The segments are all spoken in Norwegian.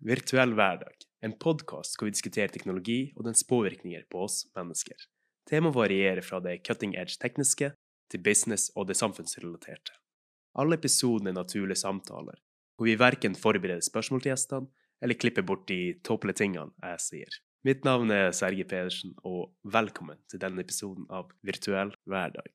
Virtuell hverdag, en podkast hvor vi diskuterer teknologi og dens påvirkninger på oss mennesker. Temaet varierer fra det cutting edge tekniske til business og det samfunnsrelaterte. Alle episodene er naturlige samtaler, hvor vi verken forbereder spørsmål til gjestene eller klipper bort de tåpelige tingene jeg sier. Mitt navn er Serge Pedersen, og velkommen til denne episoden av Virtuell hverdag.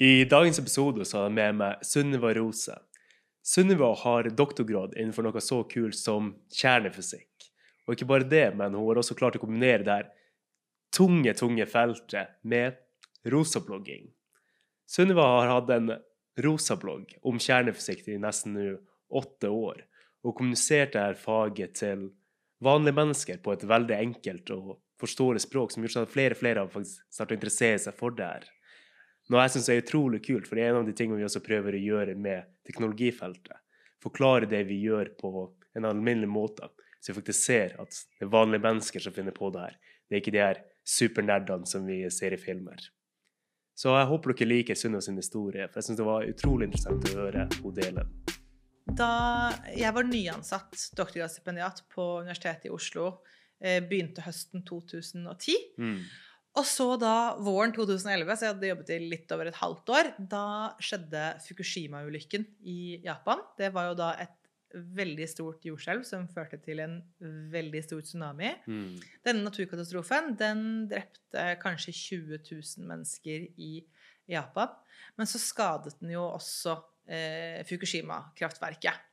I dagens episode så har jeg med meg Sunniva Rose. Sunniva har doktorgrad innenfor noe så kult som kjernefysikk. Og ikke bare det, men hun har også klart å kombinere det her tunge, tunge feltet med rosablogging. Sunniva har hatt en rosablogg om kjernefysikk i nesten nå åtte år, og kommunisert dette faget til vanlige mennesker på et veldig enkelt og forståelig språk, som gjør at flere og flere har faktisk startet å interessere seg for det her. Noe jeg syns er utrolig kult, for det er en av de tingene vi også prøver å gjøre med teknologifeltet. Forklare det vi gjør på en alminnelig måte, så vi faktisk ser at det er vanlige mennesker som finner på det her. Det er ikke de her supernerdene som vi ser i filmer. Så jeg håper dere liker Sunna sin historie, for jeg syns det var utrolig interessant å høre henne dele. Da jeg var nyansatt doktorgradsstipendiat på Universitetet i Oslo, eh, begynte høsten 2010. Mm. Og så da våren 2011, så jeg hadde jobbet i litt over et halvt år, da skjedde Fukushima-ulykken i Japan. Det var jo da et veldig stort jordskjelv som førte til en veldig stor tsunami. Mm. Denne naturkatastrofen den drepte kanskje 20 000 mennesker i Japan. Men så skadet den jo også eh, Fukushima-kraftverket.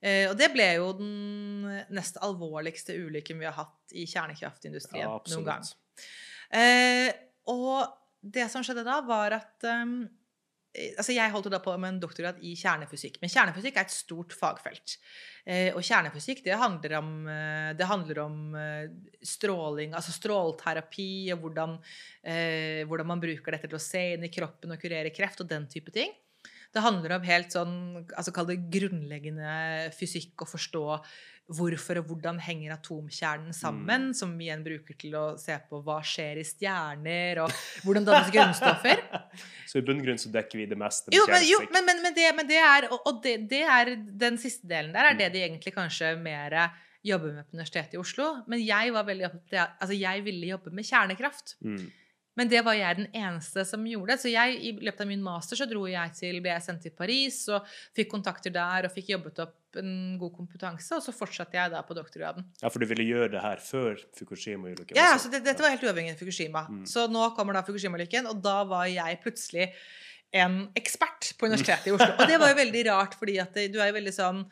Eh, og det ble jo den nest alvorligste ulykken vi har hatt i kjernekraftindustrien Ja, noen gang. Eh, og det som skjedde da, var at um, Altså, jeg holdt jo da på med en doktorgrad i kjernefysikk. Men kjernefysikk er et stort fagfelt. Eh, og kjernefysikk, det handler om, eh, det handler om eh, stråling, altså strålterapi, og hvordan, eh, hvordan man bruker dette til å se inn i kroppen og kurere kreft, og den type ting. Det handler om helt sånn, altså kall det grunnleggende fysikk, å forstå hvorfor og hvordan henger atomkjernen sammen, som vi igjen bruker til å se på hva skjer i stjerner, og hvordan dannes grunnstoffer. Så i bunn og grunn så dekker vi det meste Jo, men, jo, men, men, men, det, men det er Og, det, det er den siste delen der er det de egentlig kanskje mer jobber med på Universitetet i Oslo. Men jeg var veldig opptatt Altså, jeg ville jobbe med kjernekraft. Mm. Men det var jeg den eneste som gjorde. Så jeg, i løpet av min master så dro jeg til, ble jeg sendt til Paris og fikk kontakter der og fikk jobbet opp en god kompetanse. Og så fortsatte jeg da på doktorgraden. Ja, for du ville gjøre det her før Fukushima-ulykken? Ja, altså det, Dette var helt uavhengig av Fukushima. Mm. Så nå kommer da Fukushima-ulykken, og da var jeg plutselig en ekspert på Universitetet i Oslo. Og det var jo veldig rart, fordi at det, du er jo veldig sånn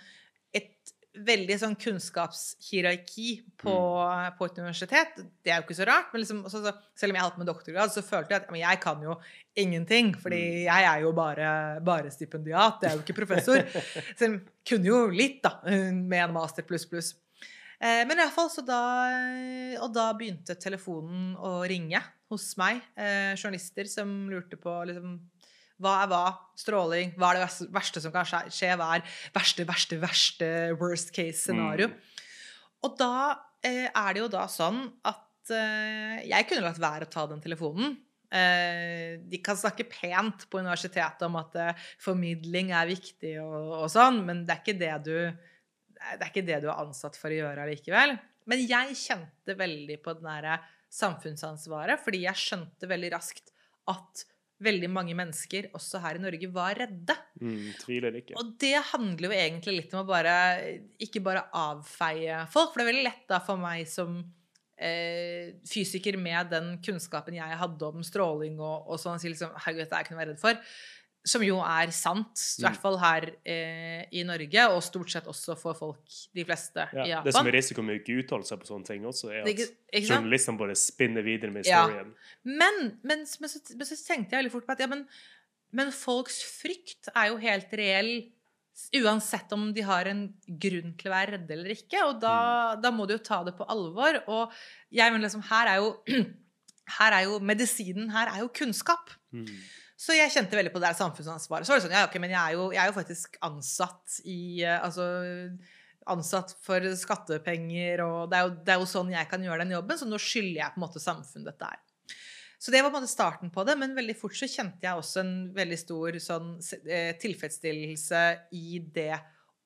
veldig sånn kunnskapshierarki på, på et universitet. Det er jo ikke så rart. Men liksom, så, så, selv om jeg holdt med doktorgrad, så følte jeg at men jeg kan jo ingenting. Fordi jeg er jo bare, bare stipendiat. Jeg er jo ikke professor. selv om jeg kunne jo litt, da, med en master pluss pluss. Eh, men iallfall, så da Og da begynte telefonen å ringe hos meg. Eh, journalister som lurte på liksom hva er hva? Stråling? Hva er det verste, som kan skje-? Hva er verste, verste, verste worst case scenario? Og da eh, er det jo da sånn at eh, jeg kunne latt være å ta den telefonen. Eh, de kan snakke pent på universitetet om at eh, formidling er viktig og, og sånn, men det er ikke det du det er ikke det du er ansatt for å gjøre allikevel. Men jeg kjente veldig på det derre samfunnsansvaret, fordi jeg skjønte veldig raskt at veldig mange mennesker, også her i Norge, var redde. Mm, tviler ikke. Og det handler jo egentlig litt om å bare ikke bare avfeie folk. For det er veldig lett da for meg som eh, fysiker med den kunnskapen jeg hadde om stråling og, og sånn, å si liksom Herregud, dette er ikke noe å være redd for. Som jo er sant, i hvert fall her eh, i Norge, og stort sett også for folk, de fleste, i Japan. det som er risiko med ikke uttale seg på sånne ting også, er at journalistene bare spinner videre med Ja. historien. Men, men, men, så, men så tenkte jeg veldig fort på at ja, men, men folks frykt er jo helt reell uansett om de har en grunn til å være redde eller ikke. Og da, da må du jo ta det på alvor. Og jeg mener liksom, her er jo her er jo medisinen her er jo kunnskap. Mm. Så jeg kjente veldig på det der samfunnsansvaret. Så var det sånn, ja, ok, men jeg er jo, jeg er jo faktisk ansatt i eh, altså, ansatt for skattepenger, og det er, jo, det er jo sånn jeg kan gjøre den jobben, så nå skylder jeg på en måte samfunnet dette her. Så det var på en måte starten på det, men veldig fort så kjente jeg også en veldig stor sånn, eh, tilfredsstillelse i det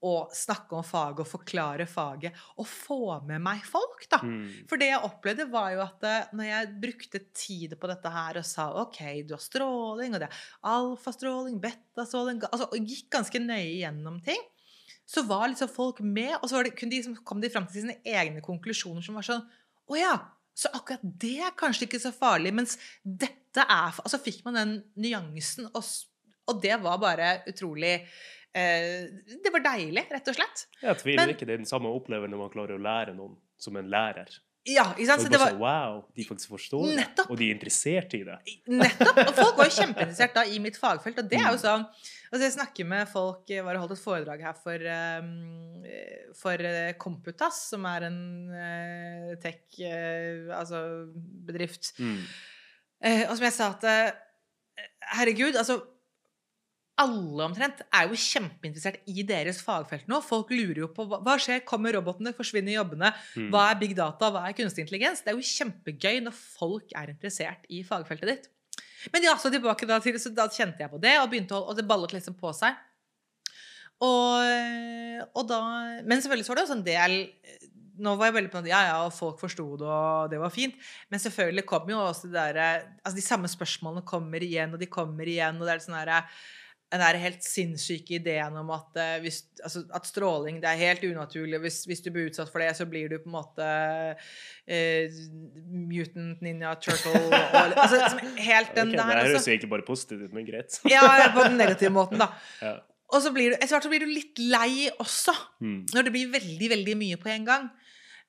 å snakke om faget og forklare faget og få med meg folk, da. Mm. For det jeg opplevde, var jo at eh, når jeg brukte tid på dette her og sa OK, du har stråling, og det er alfastråling, betastråling altså, Og gikk ganske nøye gjennom ting, så var liksom folk med, og så var det, de, liksom, kom de fram til sine egne konklusjoner som var sånn Å ja, så akkurat det er kanskje ikke så farlig, mens dette er Altså fikk man den nyansen, og, og det var bare utrolig Det var deilig, rett og slett. Jeg tviler Men- ikke. Det er den samme opplevelsen når man klarer å lære noen som en lærer. Ja, ikke sant? Så det var, wow, de faktisk forstår det, og de er interessert i det. Nettopp! Og folk var jo kjempeinteressert da i mitt fagfelt. Og det er jo Mm. sånn altså Jeg snakker med folk Jeg var og holdt et foredrag her for, um, for Komputas, som er en eh, tech eh, altså bedrift. Mm. Eh, og som jeg sa at eh, Herregud, altså alle omtrent er jo kjempeinteressert i deres fagfelt nå. Folk lurer jo på hva, skjer, kommer robotene, forsvinner jobbene? Mm. Hva er big data, hva er kunstig intelligens? Det er jo kjempegøy når folk er interessert i fagfeltet ditt. Men ja, så tilbake da til, så da kjente jeg på det, og, å, og det ballet liksom på seg. Og, og da, men selvfølgelig så var det også en del Nå var jeg veldig på noe, ja, ja, og folk forsto det, og det var fint. Men selvfølgelig kommer jo også det derre Altså, de samme spørsmålene kommer igjen, og de kommer igjen, og det er sånn herre den der helt sinnssyke ideen om at, eh, hvis, altså, at stråling det er helt unaturlig. Hvis, hvis du blir utsatt for det, så blir du på en måte uh, mutant ninja turtle. Og, altså, helt den der. det høres Altså. egentlig bare positivt ut, men greit. Ja, på den negative måten, da. Ja. Og så blir du, etter hvert så blir du litt lei også, Mm. når det blir veldig, veldig mye på en gang.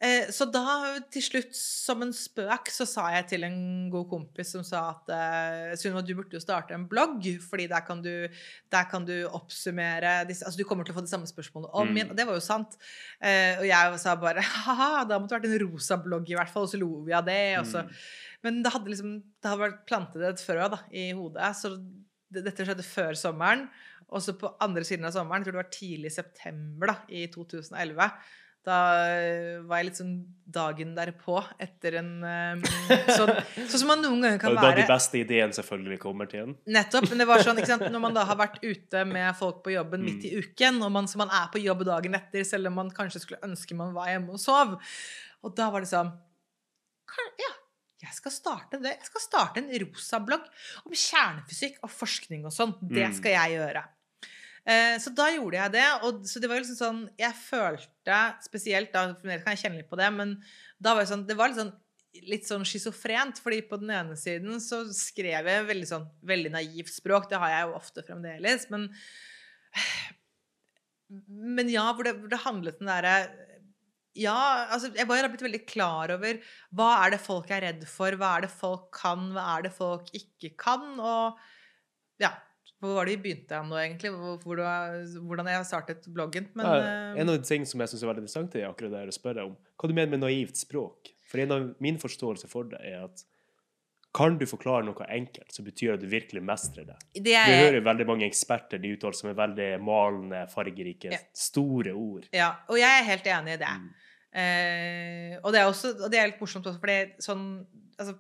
Eh, Så da, til slutt, som en spøk, så sa jeg til en god kompis som sa at eh, Sunniva, du burde jo starte en blogg, fordi der kan du, der kan du oppsummere disse Altså, du kommer til å få de samme spørsmålene om Mm. igjen. Og det var jo sant. Eh, Og jeg sa bare ha-ha, da måtte det vært en rosa blogg i hvert fall. Og så lo vi av det. Og så. Mm. Men det hadde liksom Det hadde vært plantet et frø da, i hodet. Så det, dette skjedde før sommeren. Og så på andre siden av sommeren, jeg tror det var tidlig i september da, i 2011, da eh, var jeg litt sånn dagen derpå etter en um, sånn, sånn som man noen ganger kan være. da de beste ideene selvfølgelig kommer til en. Nettopp. Men det var sånn, ikke sant, når man da har vært ute med folk på jobben midt Mm. i uken, og man, så man er på jobb dagen etter, selv om man kanskje skulle ønske man var hjemme og sov. Og da var det sånn Ja, jeg skal starte det. Jeg skal starte en rosa-blogg om kjernefysikk og forskning og sånn. Det Mm. skal jeg gjøre. Eh, Så da gjorde jeg det. Og så det var liksom sånn Jeg følte spesielt da kan jeg kjenne litt på det, men da var det sånn Det var litt sånn litt sånn schizofrent, fordi på den ene siden så skrev jeg veldig sånn veldig naivt språk. Det har jeg jo ofte fremdeles, men Men ja, hvor det, hvor det handlet den derre ja, altså jeg bare har blitt veldig klar over hva er det folk er redd for, hva er det folk kan, hva er det folk ikke kan, og ja, hvor var det vi begynte nå egentlig, hvor, du, hvordan jeg startet bloggen, men Ja, eh, en av de tingene som jeg syns er veldig interessant, er akkurat det å spørre om hva du mener med naivt språk. For en av min forståelse for det er at kan du forklare noe enkelt, så betyr det at du virkelig mestrer det. det er... Du hører veldig mange eksperter de uttaler som er veldig malende, fargerike, Ja. store ord. Ja, og jeg er helt enig i det. Mm. Eh, og det er også, og det er litt morsomt også, for det, sånn, altså,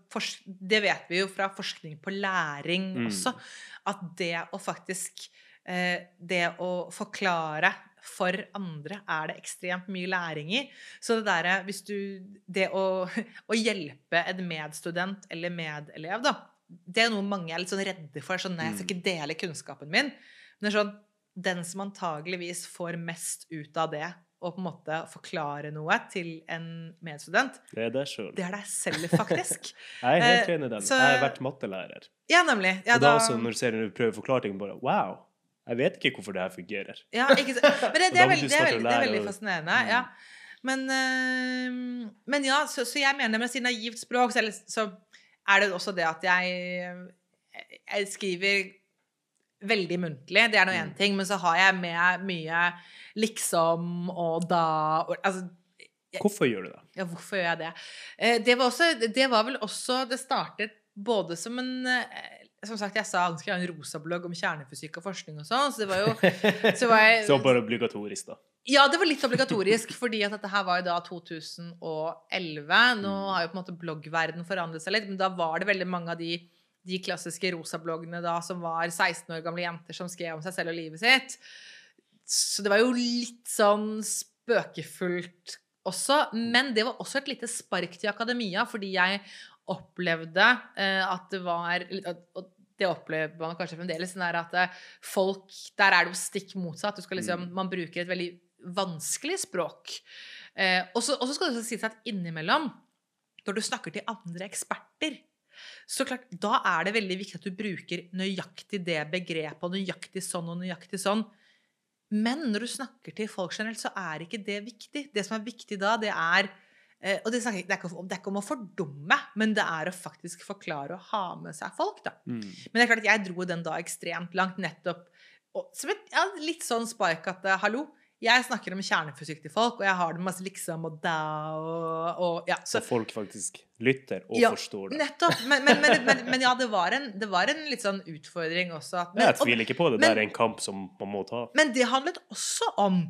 det vet vi jo fra forskning på læring Mm. også, at det å faktisk eh, Det å forklare for andre er det ekstremt mye læring i. Så det derre hvis du Det å, å hjelpe en medstudent eller medelev, da, det er noe mange er litt sånn redde for. Sånn, nei, jeg skal ikke dele kunnskapen min. Men sånn Den som antageligvis får mest ut av det, å på en måte forklare noe til en medstudent, Det er deg sjøl. det er deg selv, faktisk. Jeg er helt Eh, enig i den. så- Jeg har vært mattelærer. Ja, nemlig. Ja, og da da- også, når du ser når du prøver å forklare ting, bare wow, jeg vet ikke hvorfor det her fungerer. Ja, ikke så... Men det, det, er veldig, det, er veldig, det er veldig fascinerende. Mm. Ja. Men, øh, men ja, så, så jeg mener med å si naivt språk, så så er det også det at jeg, jeg skriver veldig muntlig. Det er nå én Mm. ting, men så har jeg med mye liksom og da og, altså, Hvorfor gjør du det? Ja, hvorfor gjør jeg det? Eh, Det var, også, det var vel også Det startet både som en eh, Som sagt, jeg sa han skulle ha en rosa blogg om kjernefysikk og forskning og sånn, så det var jo så var jeg, Så bare obligatorisk, da. Ja, det var litt obligatorisk, fordi at dette her var jo da 2011. Nå Mm. har jo på en måte bloggverden forandret seg litt, men da var det veldig mange av de, de klassiske rosabloggene da som var 16 år gamle jenter som skrev om seg selv og livet sitt. Så det var jo litt sånn spøkefullt også. Men det var også et lite spark til akademia, fordi jeg opplevde eh, at det var og det opplever man kanskje fremdeles, den at eh, folk Der er det jo stikk motsatt. Du skal liksom, Mm. man bruker et veldig vanskelig språk. Eh, og så og så skal det også sies at innimellom, når du snakker til andre eksperter, så klart, da er det veldig viktig at du bruker nøyaktig det begrepet, og nøyaktig sånn og nøyaktig sånn. Men når du snakker til folk generelt, så er ikke det viktig. Det som er viktig da, det er eh, Og det, snakker, det, er om- det er ikke om å fordumme, men det er å faktisk forklare og ha med seg folk, da. Mm. Men det er klart at jeg dro den da ekstremt langt, nettopp og, som et, ja, litt sånn spark at eh, hallo, jeg snakker om kjernefysikk til folk, og jeg har det masse liksom og da og, og ja, Så så, folk faktisk lytter og Ja, forstår det. Nettopp. Men, men, men, men, ja, det var, en, det var en litt sånn utfordring også. At, men, Jeg tviler ikke på det. det er en kamp som man må ta. men det handlet også om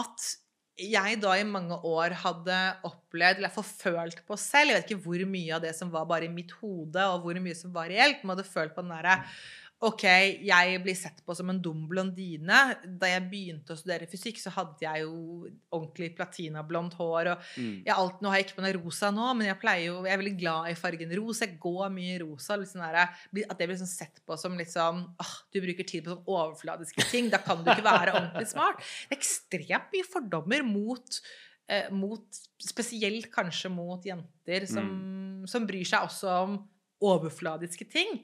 at jeg da i mange år hadde opplevd, eller forfølt på selv Jeg vet ikke hvor mye av det som var bare i mitt hode, og hvor mye som var reelt, men hadde følt på den derre Ok, jeg blir sett på som en dum blondine. Da jeg begynte å studere fysikk, så hadde jeg jo ordentlig platinablondt hår. og Mm. jeg alt, Nå har jeg ikke på meg rosa nå, men jeg pleier jo, jeg er veldig glad i fargen rosa. Jeg går mye i rosa. Litt sånn der, at det blir sånn sett på som sånn åh, Du bruker tid på sånn overfladiske ting. Da kan du ikke være ordentlig smart. Det er ekstremt mye fordommer mot, eh, mot Spesielt kanskje mot jenter som, som bryr seg også om overfladiske ting.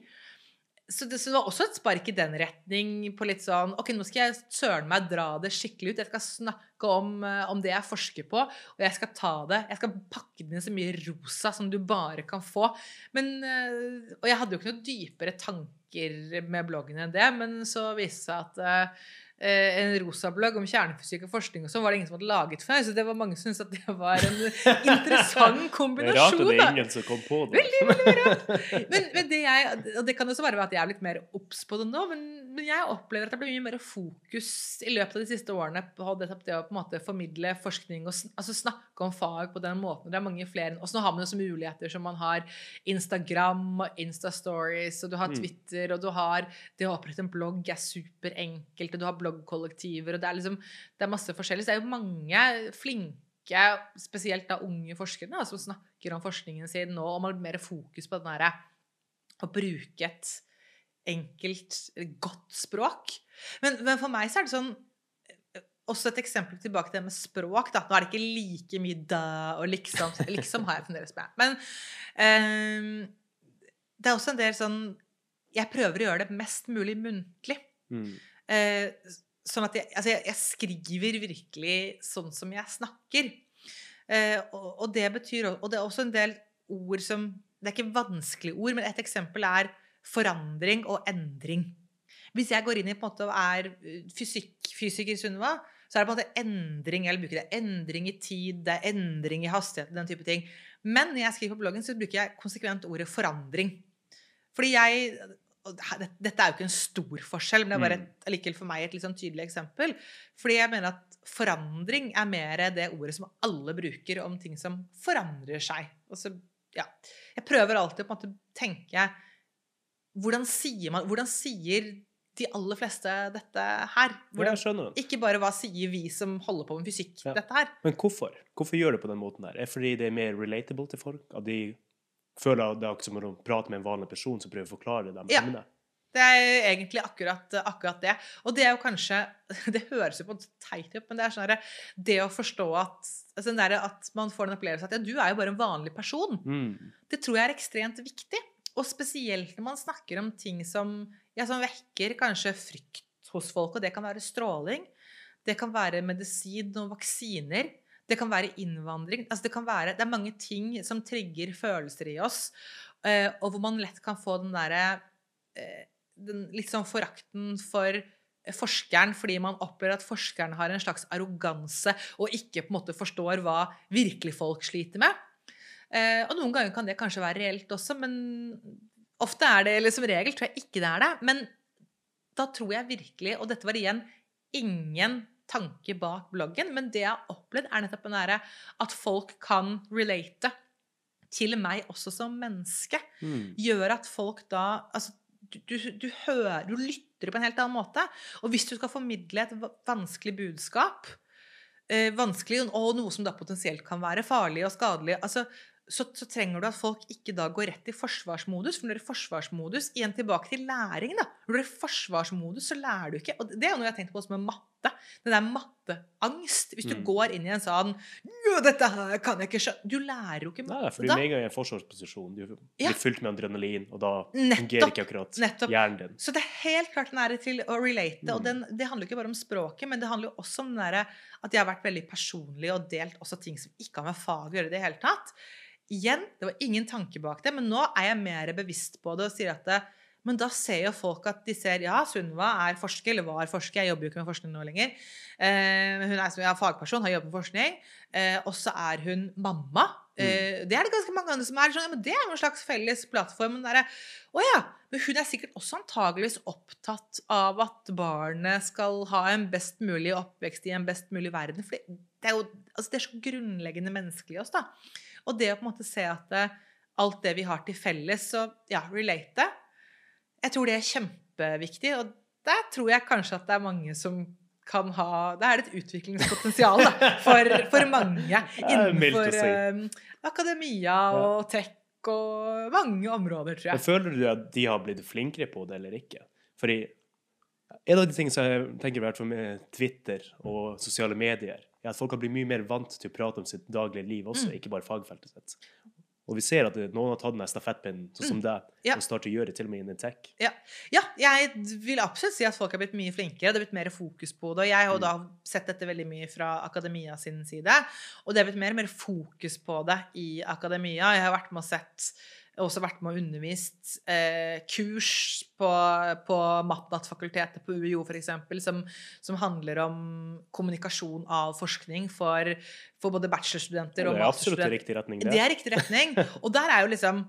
Så det, så det var også et spark i den retning på litt sånn Ok, nå skal jeg søren meg dra det skikkelig ut. Jeg skal snakke om, eh, om det jeg forsker på, og jeg skal ta det. Jeg skal pakke det inn så mye rosa som du bare kan få. Men, eh, og jeg hadde jo ikke noe dypere tanker med bloggen enn det, men så viste det seg at eh, en rosablogg om kjernefysikk og forskning og sånn var det ingen som hadde laget før. Så det var mange som syntes at det var en interessant kombinasjon. Det er rart at det er ingen som kom på det. Men, men det jeg, og det kan også være at jeg er blitt mer obs på det nå, men, men jeg opplever at det blir mye mer fokus i løpet av de siste årene på det, det å på en måte formidle forskning og sn- altså snakke om fag på den måten. Det er mange flere. Og så nå har man jo så muligheter som man har Instagram og Instastories, og du har Mm. Twitter, og du har Det å opprette en blogg er superenkelt, og du har bloggkollektiver, og det er liksom Det er masse forskjellig. Så det er jo mange flinke spesielt da unge forskere, da, som snakker om forskningen sin nå, og man har mer fokus på den derre å bruke et enkelt, godt språk. Men, men for meg så er det sånn Også et eksempel tilbake til det med språk. da, Nå er det ikke like mye da og liksom. Liksom har jeg fremdeles med. Men eh, det er også en del sånn Jeg prøver å gjøre det mest mulig muntlig. Mm. Eh, sånn at jeg, altså jeg, jeg skriver virkelig sånn som jeg snakker. Eh, og, og det betyr Og det er også en del ord som Det er ikke vanskelige ord, men et eksempel er forandring og endring. Hvis jeg går inn i på en måte og er fysikk, fysiker Sunniva, så er det på en måte endring eller bruker det. Endring i tid, det er endring i hastighet, den type ting. Men når jeg skriver på bloggen, så bruker jeg konsekvent ordet forandring. Fordi jeg Dette er jo ikke en stor forskjell, men det er bare et, allikevel for meg et litt sånn tydelig eksempel. Fordi jeg mener at forandring er mer det ordet som alle bruker om ting som forandrer seg. Så, ja. Jeg prøver alltid å på en måte tenke hvordan sier, man, hvordan sier de aller fleste dette her? Hvordan, ikke bare hva sier vi som holder på med fysikk, Ja. dette her? Men hvorfor? Hvorfor gjør det på den måten der? Er det fordi det er mer relatable til folk? At de føler at det er akkurat som å prate med en vanlig person som prøver å forklare dem Ja. emnet? Det er egentlig akkurat, akkurat det. Og det er jo kanskje Det høres jo på teit ut, men det er sånn Det å forstå at altså der, at man får den opplevelsen at ja, du er jo bare en vanlig person. Mm. Det tror jeg er ekstremt viktig. Og spesielt når man snakker om ting som, ja, som vekker kanskje frykt hos folk. Og det kan være stråling, det kan være medisin og vaksiner, det kan være innvandring. Altså det, kan være, det er mange ting som trigger følelser i oss, eh, og hvor man lett kan få den derre eh, den litt sånn forakten for forskeren fordi man opplever at forskeren har en slags arroganse og ikke på en måte forstår hva virkelig folk sliter med. Eh, og noen ganger kan det kanskje være reelt også, men ofte er det, eller som regel tror jeg ikke det er det. Men da tror jeg virkelig, og dette var igjen ingen tanke bak bloggen, men det jeg har opplevd, er nettopp at folk kan relate til meg også som menneske. Mm. Gjør at folk da Altså, du, du, du hører Du lytter på en helt annen måte. Og hvis du skal formidle et vanskelig budskap, eh, vanskelig, og noe som da potensielt kan være farlig og skadelig altså, så, så trenger du at folk ikke da går rett i forsvarsmodus. For når du er i forsvarsmodus, igjen tilbake til læring, da. Når du er i forsvarsmodus, så lærer du ikke. Og det er jo noe jeg har tenkt på også med matte. Den der matteangst. Hvis du Mm. går inn i en sånn dette kan jeg ikke skjønne Du lærer jo ikke Nei, for du er med en gang i en forsvarsposisjon. Du Ja. blir fylt med adrenalin, og da Nettopp. fungerer ikke akkurat Nettopp. hjernen din. Så det er helt klart den er til å relate. Og Mm. den, det handler jo ikke bare om språket, men det handler jo også om den derre at jeg har vært veldig personlig og delt også ting som ikke har med fag å gjøre i det hele tatt. Igjen, det var ingen tanke bak det, men nå er jeg mer bevisst på det og sier at det, men da ser jo folk at de ser ja, Sunniva er forsker, eller var forsker, jeg jobber jo ikke med forskning nå lenger. Eh, hun er som ja, fagperson, har jobbet med forskning. Eh, og så er hun mamma. Eh, det er det ganske mange andre som er. Sånn, ja, men det er jo en slags felles plattform. Men, det er, å ja, men hun er sikkert også antageligvis opptatt av at barnet skal ha en best mulig oppvekst i en best mulig verden. For det er jo altså det er så grunnleggende menneskelig i oss, da. Og det å på en måte se at det, alt det vi har til felles, så ja, relate Jeg tror det er kjempeviktig, og der tror jeg kanskje at det er mange som kan ha Det er et utviklingspotensial da, for, for mange innenfor si. eh, akademia og tech og mange områder, tror Men jeg. føler du at de har blitt flinkere på det eller ikke? Fordi en av de tingene som jeg tenker i hvert med Twitter og sosiale medier, er at folk har blitt mye mer vant til å prate om sitt daglige liv også, Mm. ikke bare fagfeltet sitt. Og vi ser at noen har tatt den stafettpinnen, sånn som deg, Mm. Ja. og starter å gjøre det til og med innen tech. Ja, jeg vil absolutt si at folk har blitt mye flinkere. Det har blitt mer fokus på det. Og jeg har Mm. da sett dette veldig mye fra akademia sin side. Og det har blitt mer og mer fokus på det i akademia. Jeg har vært med og sett også vært med og undervist eh, kurs på, på Matnat-fakultetet på UiO f.eks. Som, som handler om kommunikasjon av forskning for, for både bachelorstudenter og masterstudenter. Det er absolutt i riktig retning. Det er riktig retning. Og der er jo liksom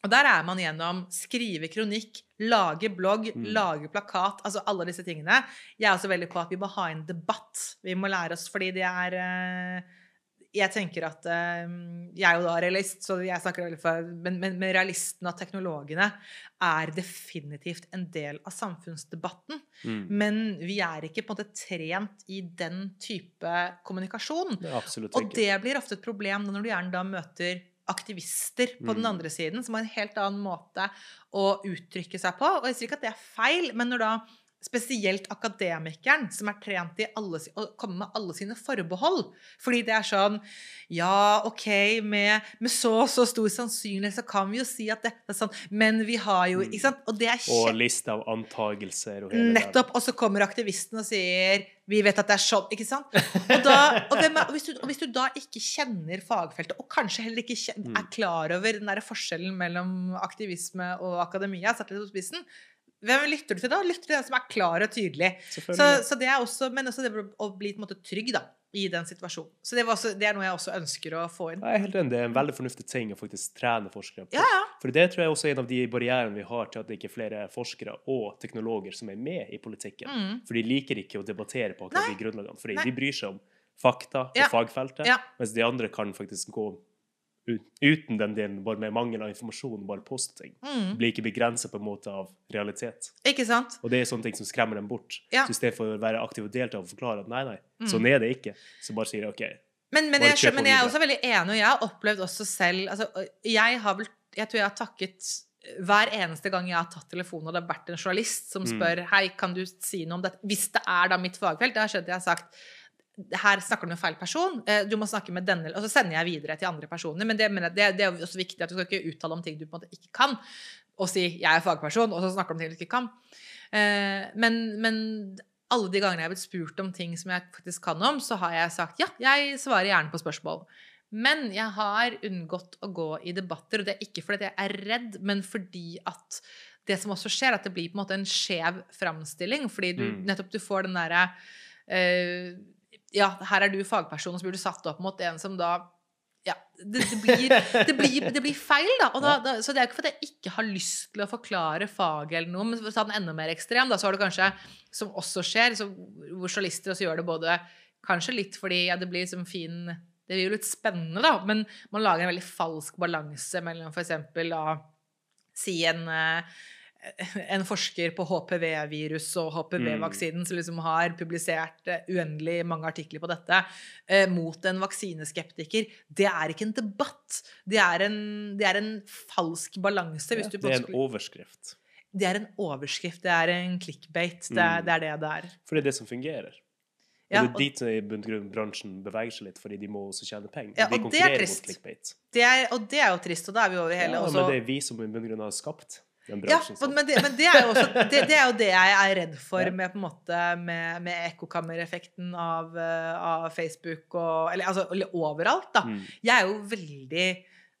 og der er man gjennom skrive kronikk, lage blogg, Mm. lage plakat, altså alle disse tingene. Jeg er også veldig på at vi må ha en debatt. Vi må lære oss, fordi det er eh, Jeg tenker at eh, Jeg er jo da realist, så jeg snakker veldig for Men, men, men realistene og teknologene er definitivt en del av samfunnsdebatten. Mm. Men vi er ikke på en måte trent i den type kommunikasjon. Det Og det blir ofte et problem når du gjerne da møter aktivister på den Mm. andre siden, som har en helt annen måte å uttrykke seg på. Og jeg sier ikke at det er feil, men når da spesielt akademikeren, som er trent i alle, å komme med alle sine forbehold Fordi det er sånn Ja, OK, med, med så og så stor sannsynlighet så kan vi jo si at dette er sånn, men vi har jo Mm. Ikke sant? Og det er Og liste av antagelser og hele. Nettopp. Og så kommer aktivisten og sier vi vet at det er sånn, ikke sant? Og, da, og, er, og, hvis, du, og hvis du da ikke kjenner fagfeltet, og kanskje heller ikke kjen- Mm. er klar over den der forskjellen mellom aktivisme og akademia, satt litt på spissen, hvem lytter du til da? Lytter du til den som er klar og tydelig? Så, så det er også, men også det å bli på en måte trygg da, i den situasjonen. Så det, var også, det er noe jeg også ønsker å få inn. Jeg er helt enig. Det er en veldig fornuftig ting å faktisk trene forskere på. Ja, ja. For det tror jeg også er en av de barrierene vi har til at det ikke er flere forskere og teknologer som er med i politikken. Mm. For de liker ikke å debattere på akkurat Nei. de grunnlagene. Fordi Nei. de bryr seg om fakta og Ja. fagfeltet, mens de andre kan faktisk gå uten den delen, bare med mangel av informasjon, bare posting, ting. Mm. Blir ikke begrenset på en måte av realitet. Ikke sant? Og det er sånne ting som skremmer dem bort. Ja. Så i stedet for å være aktiv og delta og forklare at nei, nei, Mm. sånn er det ikke, så bare sier de OK. Men, men, jeg, men jeg er også veldig enig, og jeg har opplevd også selv altså, Jeg har vel Jeg tror jeg har takket hver eneste gang jeg har tatt telefonen, og det har vært en journalist som Mm. spør Hei, kan du si noe om dette? Hvis det er da mitt fagfelt, det har skjedd jeg har sagt her snakker du med feil person. eh, Du må snakke med denne Og så sender jeg videre til andre personer. Men det, det, det er også viktig at du skal ikke uttale om ting du på en måte ikke kan. Og si 'jeg er fagperson', og så snakker du om ting du ikke kan. Eh, Men, men alle de gangene jeg har blitt spurt om ting som jeg faktisk kan om, så har jeg sagt ja, jeg svarer gjerne på spørsmål. Men jeg har unngått å gå i debatter, og det er ikke fordi jeg er redd, men fordi at det som også skjer, er at det blir på en måte en skjev framstilling. Fordi du Mm. nettopp du får den derre eh, Ja, her er du fagperson, og så blir du satt opp mot en som da ja, det, det, blir, det, blir, det blir feil, da. Da, da. Så det er ikke fordi jeg ikke har lyst til å forklare faget eller noe, men for å ta den enda mer ekstrem, da, så har du kanskje, som også skjer, så, hvor journalister også gjør det både Kanskje litt fordi ja, det blir som fin Det blir jo litt spennende, da, men man lager en veldig falsk balanse mellom for eksempel da si en uh, en forsker på HPV-virus og HPV-vaksinen som liksom har publisert uh, uendelig mange artikler på dette, uh, mot en vaksineskeptiker. Det er ikke en debatt. Det er en, det er en falsk balanse. Ja, det er en overskrift. Det er en overskrift. Det er en clickbait. Det er, mm. det er det det er. For det er det som fungerer. Og ja, det er dit bransjen beveger seg litt, fordi de må også tjene penger. Ja, de konkurrerer mot clickbate. Det er, og det er jo trist, og da er vi over hele Ja, også. men det er vi som i bunn har skapt den bransjen. Ja, men det, men det, er jo også, det, det, er jo det jeg er redd for ja. med, på en måte, med, med ekkokammereffekten av, eh, av, Facebook og Eller altså overalt, da. Mm. Jeg er jo veldig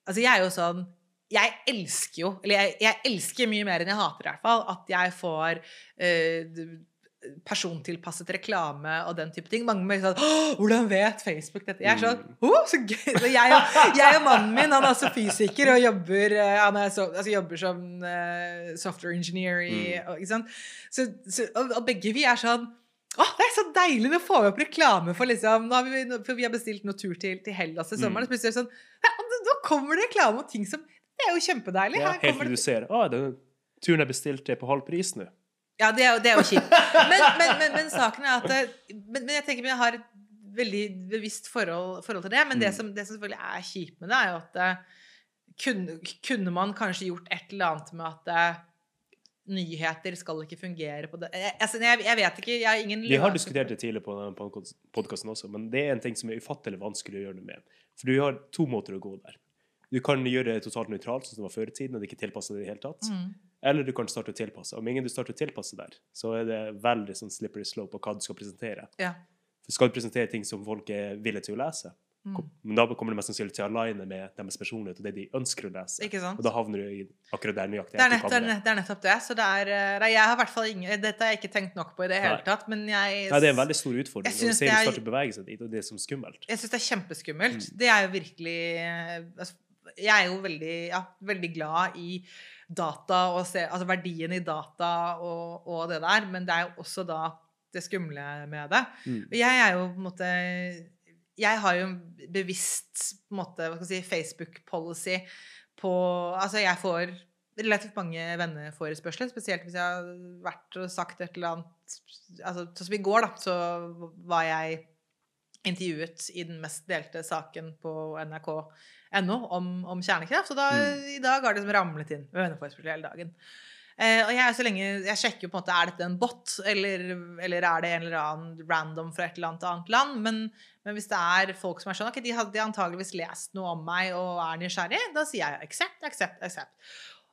Altså, jeg er jo sånn jeg elsker jo, eller jeg, jeg, elsker mye mer enn jeg hater, i hvert fall, at jeg får uh, persontilpasset reklame og den type ting. Mange blir sånn 'Hvordan vet Facebook dette?' Jeg er sånn oh, så gøy! Så jeg, og, jeg, og mannen min, han er også fysiker og jobber, eh, så, altså jobber som uh, software engineer i mm. og, så, så, og, og, begge vi er sånn å, det er så deilig! Nå får vi opp reklame for liksom har vi, For vi har bestilt noe tur til, til Hellas i sommeren. Mm. Sånn Nå kommer det reklame om ting som Det er jo kjempedeilig. Ja, helt til du ser Å, den turen er bestilt til på halv pris nå. Ja, det er det er jo kjipt. Men, men, men, men, saken er at men, jeg tenker jeg har et veldig bevisst forhold, forhold til det. Men det, mm. som, det som selvfølgelig er kjipt med det, er jo at eh, kunne, kunne, man kanskje gjort et eller annet med at uh, nyheter skal ikke fungere på det jeg, altså, jeg, jeg vet ikke. Jeg har ingen Vi har diskutert det tidligere på denne podkasten også, men det er en ting som er ufattelig vanskelig å gjøre noe med. For du har to måter å gå der. Du kan gjøre det totalt nøytralt, sånn som det var før i tiden, og det ikke tilpasser det i det hele tatt. Mm. Eller du kan starte å tilpasse. Om ingen du starter å tilpasse der, så er det veldig sånn slippery slope på hva du skal presentere. Ja. For skal du presentere ting som folk er villige til å lese, mm. men da kommer det mest sannsynlig til å aligne med deres personlighet og det de ønsker å lese. Og da havner du i akkurat der nøyaktig det er, nett, det, det er nettopp det. Så det er, eh, jeg har hvert fall ingen, Dette har jeg ikke tenkt nok på i det hele tatt, men jeg Nei, det er en veldig stor utfordring. å ser det starter å bevege seg dit, og det er som skummelt. Jeg syns det er kjempeskummelt. Mm. Det er jo virkelig eh, altså, Jeg er jo veldig, ja, veldig glad i data og se, altså verdien i data og, og, det der, men det er jo også da det skumle med det. Mm. Jeg er jo på en måte Jeg har jo bevisst på en måte, hva skal jeg si, Facebook-policy på Altså, jeg får relativt mange venneforespørsler, spesielt hvis jeg har vært og sagt et eller annet altså, Sånn som i går, da, så var jeg intervjuet i den mest delte saken på nrk.no om, om, kjernekraft. Og da, mm. i dag har det liksom ramlet inn med venneforespørsel hele dagen. Eh, og jeg, så lenge, jeg sjekker jo på en måte er dette en bot, eller, eller, er det en eller annen random fra et eller annet annet land. Men, men hvis det er folk som er sånn ok, de har antageligvis lest noe om meg og er nysgjerrig, da sier jeg accept, accept, accept.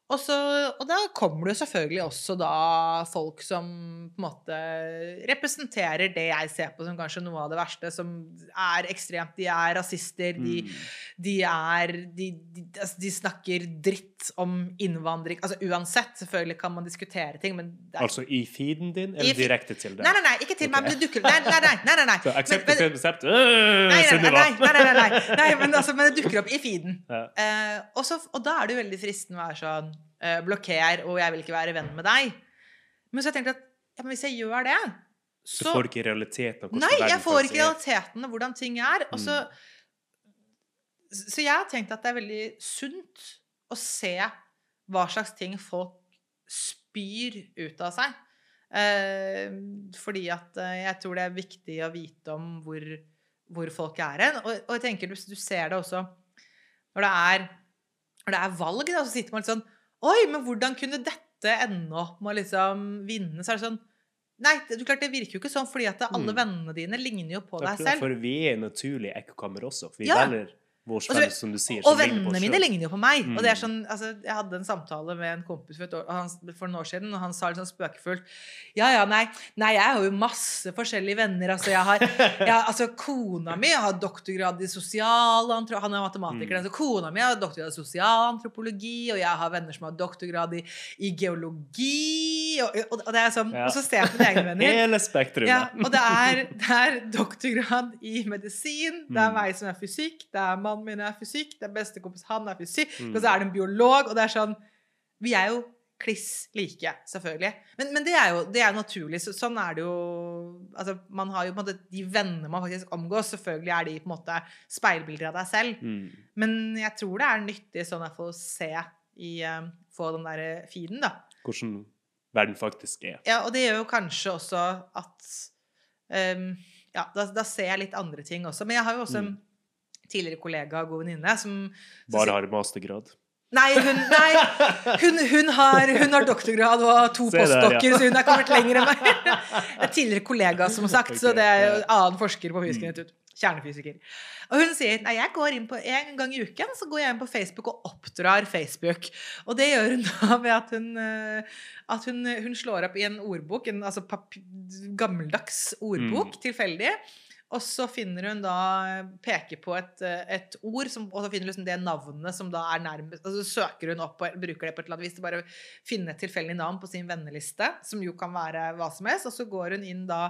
Og, så, og, da kommer det selvfølgelig også da folk som på en måte representerer det jeg ser på som kanskje noe av det verste, som er ekstremt De er rasister, de, mm. de er de, de, altså de, snakker dritt om innvandring Altså uansett, selvfølgelig kan man diskutere ting, men er, Altså i feeden din, eller feed, direkte til deg? Nei, nei, nei, ikke til okay. meg, men det dukker Nei, nei, nei. nei, nei, nei. Så aksept accept, øh, nei, men det dukker opp i feeden. Ja. Uh, og, så, og da er det jo veldig fristende å være sånn uh, blokker, og jeg vil ikke være venn med deg. Men så jeg tenkte at ja, hvis jeg gjør det så Du får ikke realiteten av hvordan Nei, jeg får ikke realiteten av hvordan ting er. Og så, mm. så jeg har tenkt at det er veldig sunt å se hva slags ting folk spyr ut av seg. Eh, fordi at eh, jeg tror det er viktig å vite om hvor, hvor folk er hen. Og, og, jeg tenker du, du, ser det også når det er, når det er valg, da, så sitter man litt sånn Oi, men hvordan kunne dette ende opp med å liksom vinne? Så er det sånn Nei, det, klart, det virker jo ikke sånn, fordi at alle mm. vennene dine ligner jo på deg selv. For vi er naturlig ekkokammer også. For vi ja. velger Vårsvenn, som du sier. Og vennene mine ligner jo på meg. Mm. Og det er mm. sånn, altså, Jeg hadde en samtale med en kompis for, år, for en år siden, og han sa litt sånn spøkefullt Ja, ja, nei, nei, jeg har jo masse forskjellige venner. Altså, jeg har, jeg, altså Kona mi har doktorgrad i sosialantropologi Han er matematiker. Mm. Altså, kona mi har doktorgrad i sosialantropologi, og jeg har venner som har doktorgrad i, i geologi. Og, og, og, det er sånn, ja. og så ser jeg på mine egne venner. Hele spektrumet. Ja, og det er, det er doktorgrad i medisin, det er mm. meg som er fysikk, det er mann mannen min er fysikk, den beste kompis han er fysikk, Mm. og så er det en biolog, og det er sånn Vi er jo kliss like, selvfølgelig. Men, men det er jo det er naturlig. Så, sånn er det jo Altså, man har jo på en måte De vennene man faktisk omgås, selvfølgelig er de på en måte speilbilder av deg selv. Mm. Men jeg tror det er nyttig sånn fall å se i eh, Få den derre feeden, da. Hvordan verden faktisk er. Ja, og det gjør jo kanskje også at um, Ja, da, da ser jeg litt andre ting også. Men jeg har jo også en Mm. Tidligere kollega og god venninne som Bare har mastergrad. Nei, hun, nei hun, hun, har, hun har doktorgrad og to postdokker, ja. så hun er kommet lenger enn meg. En tidligere kollega, som sagt, så det er en annen forsker på Fysisk institutt. Kjernefysiker. Og hun sier nei, jeg går inn på en gang i uken så går jeg inn på Facebook og oppdrar Facebook. Og det gjør hun da ved at hun, eh, at hun, slår opp i en ordbok, en altså gammeldags ordbok, Mm. tilfeldig. Og så finner hun da Peker på et, et ord, som, og så finner hun liksom det navnet som da er nærmest Og så søker hun opp og bruker det på et eller annet vis til bare å finne et tilfeldig navn på sin venneliste, som jo kan være hva som helst. Og så går hun inn da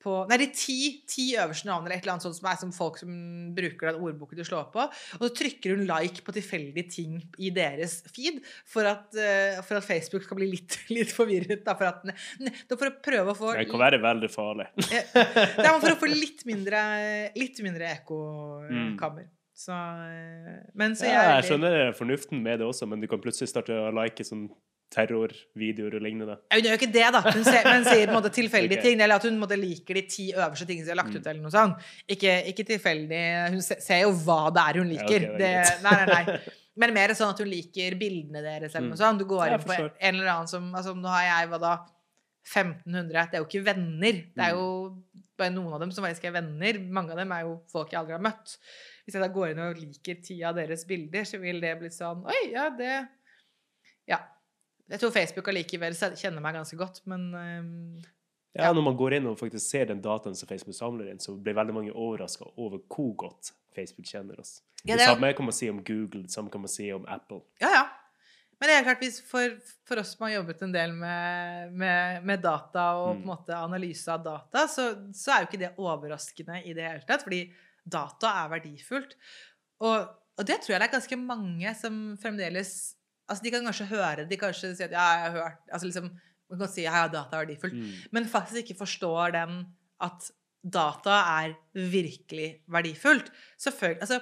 på Nei, de ti, ti øverste navnene eller et eller annet sånt som er som folk som bruker den ordboken du slår på. Og så trykker hun like på tilfeldige ting i deres feed for at, eh, for at Facebook skal bli litt, litt forvirret. Da, for, at, for å prøve å få Det kan være veldig farlig. det er for å få litt mindre, litt mindre ekkokammer. Så, eh, men så Mm. Ja, jeg jeg, skjønner fornuften med det også, men du kan plutselig starte å like sånn terrorvideoer og lignende. Hun gjør jo ikke det, da. Hun sier, men sier på en måte tilfeldige okay. ting. Eller at hun måte liker de ti øverste tingene som er lagt ut. Mm. eller noe sånt. Ikke, ikke tilfeldig. Hun ser jo hva det er hun liker. Ja, okay, det, er det, nei, nei, nei. Men mer sånn at hun liker bildene deres. eller Mm. noe sånt. Du går inn på en, en eller annen som altså, Nå har jeg hva da 1500. Det er jo ikke venner. Det er jo bare noen av dem som faktisk er venner. Mange av dem er jo folk jeg aldri har møtt. Hvis jeg da går inn og liker ti av deres bilder, så vil det bli sånn Oi, ja, det Ja. Jeg tror Facebook allikevel kjenner meg ganske godt, men um, Ja, Ja. når man går inn og faktisk ser den dataen som Facebook samler inn, så blir veldig mange overraska over hvor godt Facebook kjenner oss. Ja, det, det samme kan man si om Google, det samme kan man si om Apple. Ja, ja. Men det er klart, for, for oss som har jobbet en del med, med, med data og på en Mm. måte analyse av data, så, så er jo ikke det overraskende i det hele tatt, fordi data er verdifullt. Og, og det tror jeg det er ganske mange som fremdeles Altså, de kan kanskje høre De kanskje si at ja, jeg har hørt Altså liksom Man kan si ja, data er verdifullt. Mm. men faktisk ikke forstår den at data er virkelig verdifullt. Selvfølgelig altså,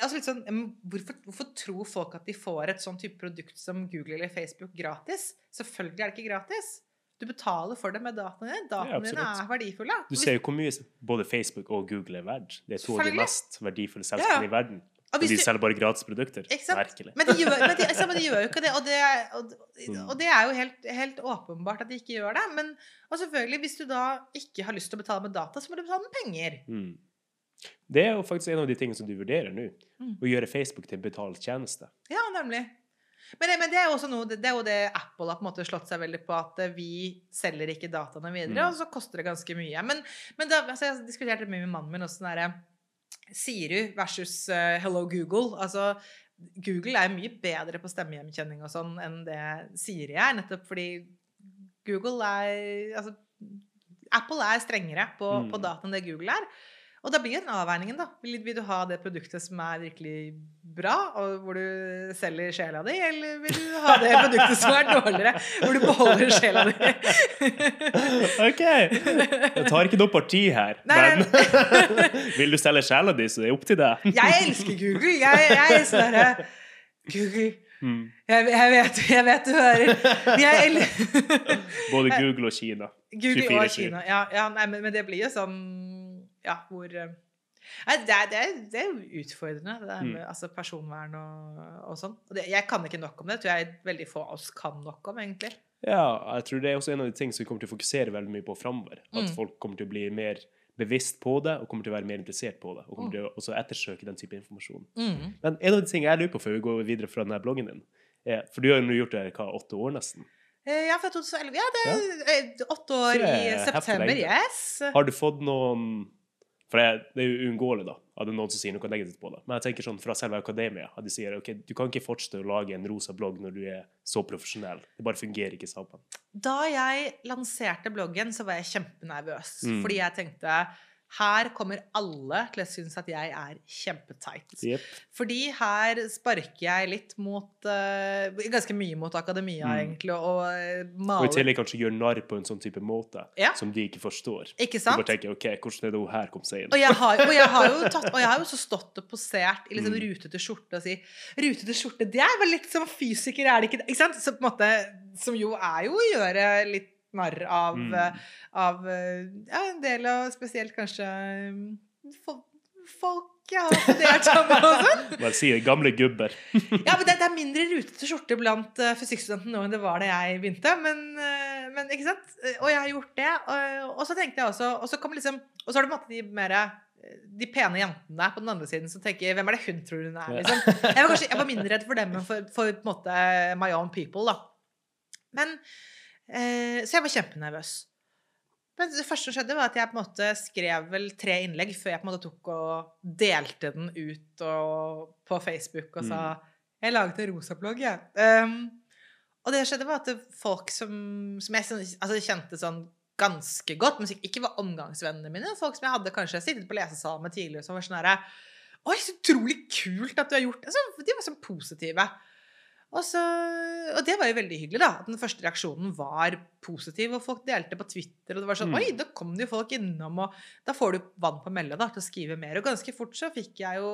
altså sånn, hvorfor, hvorfor tror folk at de får et sånn type produkt som Google eller Facebook gratis? Selvfølgelig er det ikke gratis. Du betaler for det med dataene dine. Dataene dine er verdifulle. Du ser jo hvor mye både Facebook og Google er verdt. Det er to av de mest verdifulle Ja, ja. i verden. Og de selger bare gratisprodukter. Merkelig. Men de gjør, men de, altså, men de gjør jo ikke det, og det, og, Mm. og det er jo helt, helt åpenbart at de ikke gjør det. Men og selvfølgelig, hvis du da ikke har lyst til å betale med data, så må du betale med penger. Mm. Det er jo faktisk en av de tingene som du vurderer nå. Mm. Å gjøre Facebook til en betalt tjeneste. Ja, nemlig. Men men det er jo også noe, det er jo det Apple har på en måte slått seg veldig på, at eh, vi selger ikke dataene videre, Mm. og så koster det ganske mye. Men, men da, altså, jeg diskuterte mye med mannen min også sånn derre Siri versus eh, Hello Google. Altså, Google er mye bedre på stemmegjenkjenning og sånn enn det Siri er, nettopp fordi Google er Altså, Apple er strengere på, Mm. på data enn det Google er. Og da blir den avveiningen, da. Vil, du ha det produktet som er virkelig bra, og hvor du selger sjela di, eller vil du ha det produktet som er dårligere, hvor du beholder sjela di? OK! Jeg tar ikke noe parti her, Nei, men vil du selge sjela di, så det er opp til deg. Jeg elsker Google. Jeg, jeg er sånn herre Google Mm. jeg, jeg, vet, jeg vet du hører. Jeg Både Google og Kina. Google 24/7. og Kina. Ja, ja nei, men, men det blir jo sånn Ja, hvor eh, Nei, det det det er utfordrende, det der Mm. altså, personvern og, og sånn. Jeg kan ikke nok om det. Tror jeg veldig få av oss kan nok om, egentlig. Ja, jeg tror det er også en av de tingene som vi kommer til å fokusere veldig mye på framover. At Mm. folk kommer til å bli mer bevisst på det, og kommer til å være mer interessert på det. Og Mm. kommer til å også ettersøke den type informasjon. Men en av de tingene jeg lurer på før vi går videre fra denne bloggen din, er, for du har jo gjort det i hva, åtte år nesten. Eh, Ja, fra 2011. Ja, det er ja. åtte år det i er september. Yes. Har du fått noen For det, det er jo uunngåelig, da, at det er noen som sier noe negativt på det. Men jeg tenker sånn fra selve akademia, at de sier ok, du kan ikke fortsette å lage en rosa blogg når du er så profesjonell. Det bare fungerer ikke sammen. Da jeg lanserte bloggen, så var jeg kjempenervøs. Mm. Fordi jeg tenkte her kommer alle til å synes at jeg er kjempeteit. Yep. Fordi her sparker jeg litt mot uh, Ganske mye mot akademia, Mm. egentlig, og maler. Og i tillegg kanskje gjør narr på en sånn type måte Ja. som de ikke forstår. Ikke Du De bare tenker OK, hvordan er det hun her kom seg inn? Og jeg, har, og, jeg har jo tatt, og jeg har jo så stått og posert i liksom Mm. rutete skjorte og si Rutete skjorte, det er vel litt som fysiker, er det ikke det? Ikke sant? Så på en måte, som jo er jo å gjøre litt narr av, Mm. eh, av eh, ja, en del av spesielt kanskje eh, folk jeg har studert sammen og sånn. Bare si. Gamle gubber. Ja, men det, det er mindre rutete skjorte blant uh, fysikkstudentene nå enn det var da jeg begynte. Men, uh, men ikke sant? Og jeg har gjort det. Og, og så tenkte jeg også Og så kom liksom Og så har du måttet de mer de pene jentene på den andre siden som tenker 'Hvem er det hun tror hun er?' Liksom. Jeg, var kanskje, jeg var mindre redd for dem enn for, for på en måte my own people. da. Men, Så jeg var kjempenervøs. Men det første som skjedde, var at jeg på en måte skrev vel tre innlegg før jeg på en måte tok og delte den ut og, på Facebook og sa Jeg laget en rosablogg, jeg. Um, og det skjedde, var at folk som, som jeg altså, kjente sånn ganske godt, men som ikke var omgangsvennene mine, folk som jeg hadde kanskje sittet på lesesalen med tidligere, som var sånn herre Oi, så utrolig kult at du har gjort det! Altså, de var sånn positive. Og, så, og det var jo veldig hyggelig, da. At den første reaksjonen var positiv. Og folk delte på Twitter, og det var sånn Mm. Oi, da kom det jo folk innom, og da får du vann på mølla da, til å skrive mer. Og ganske fort så fikk jeg jo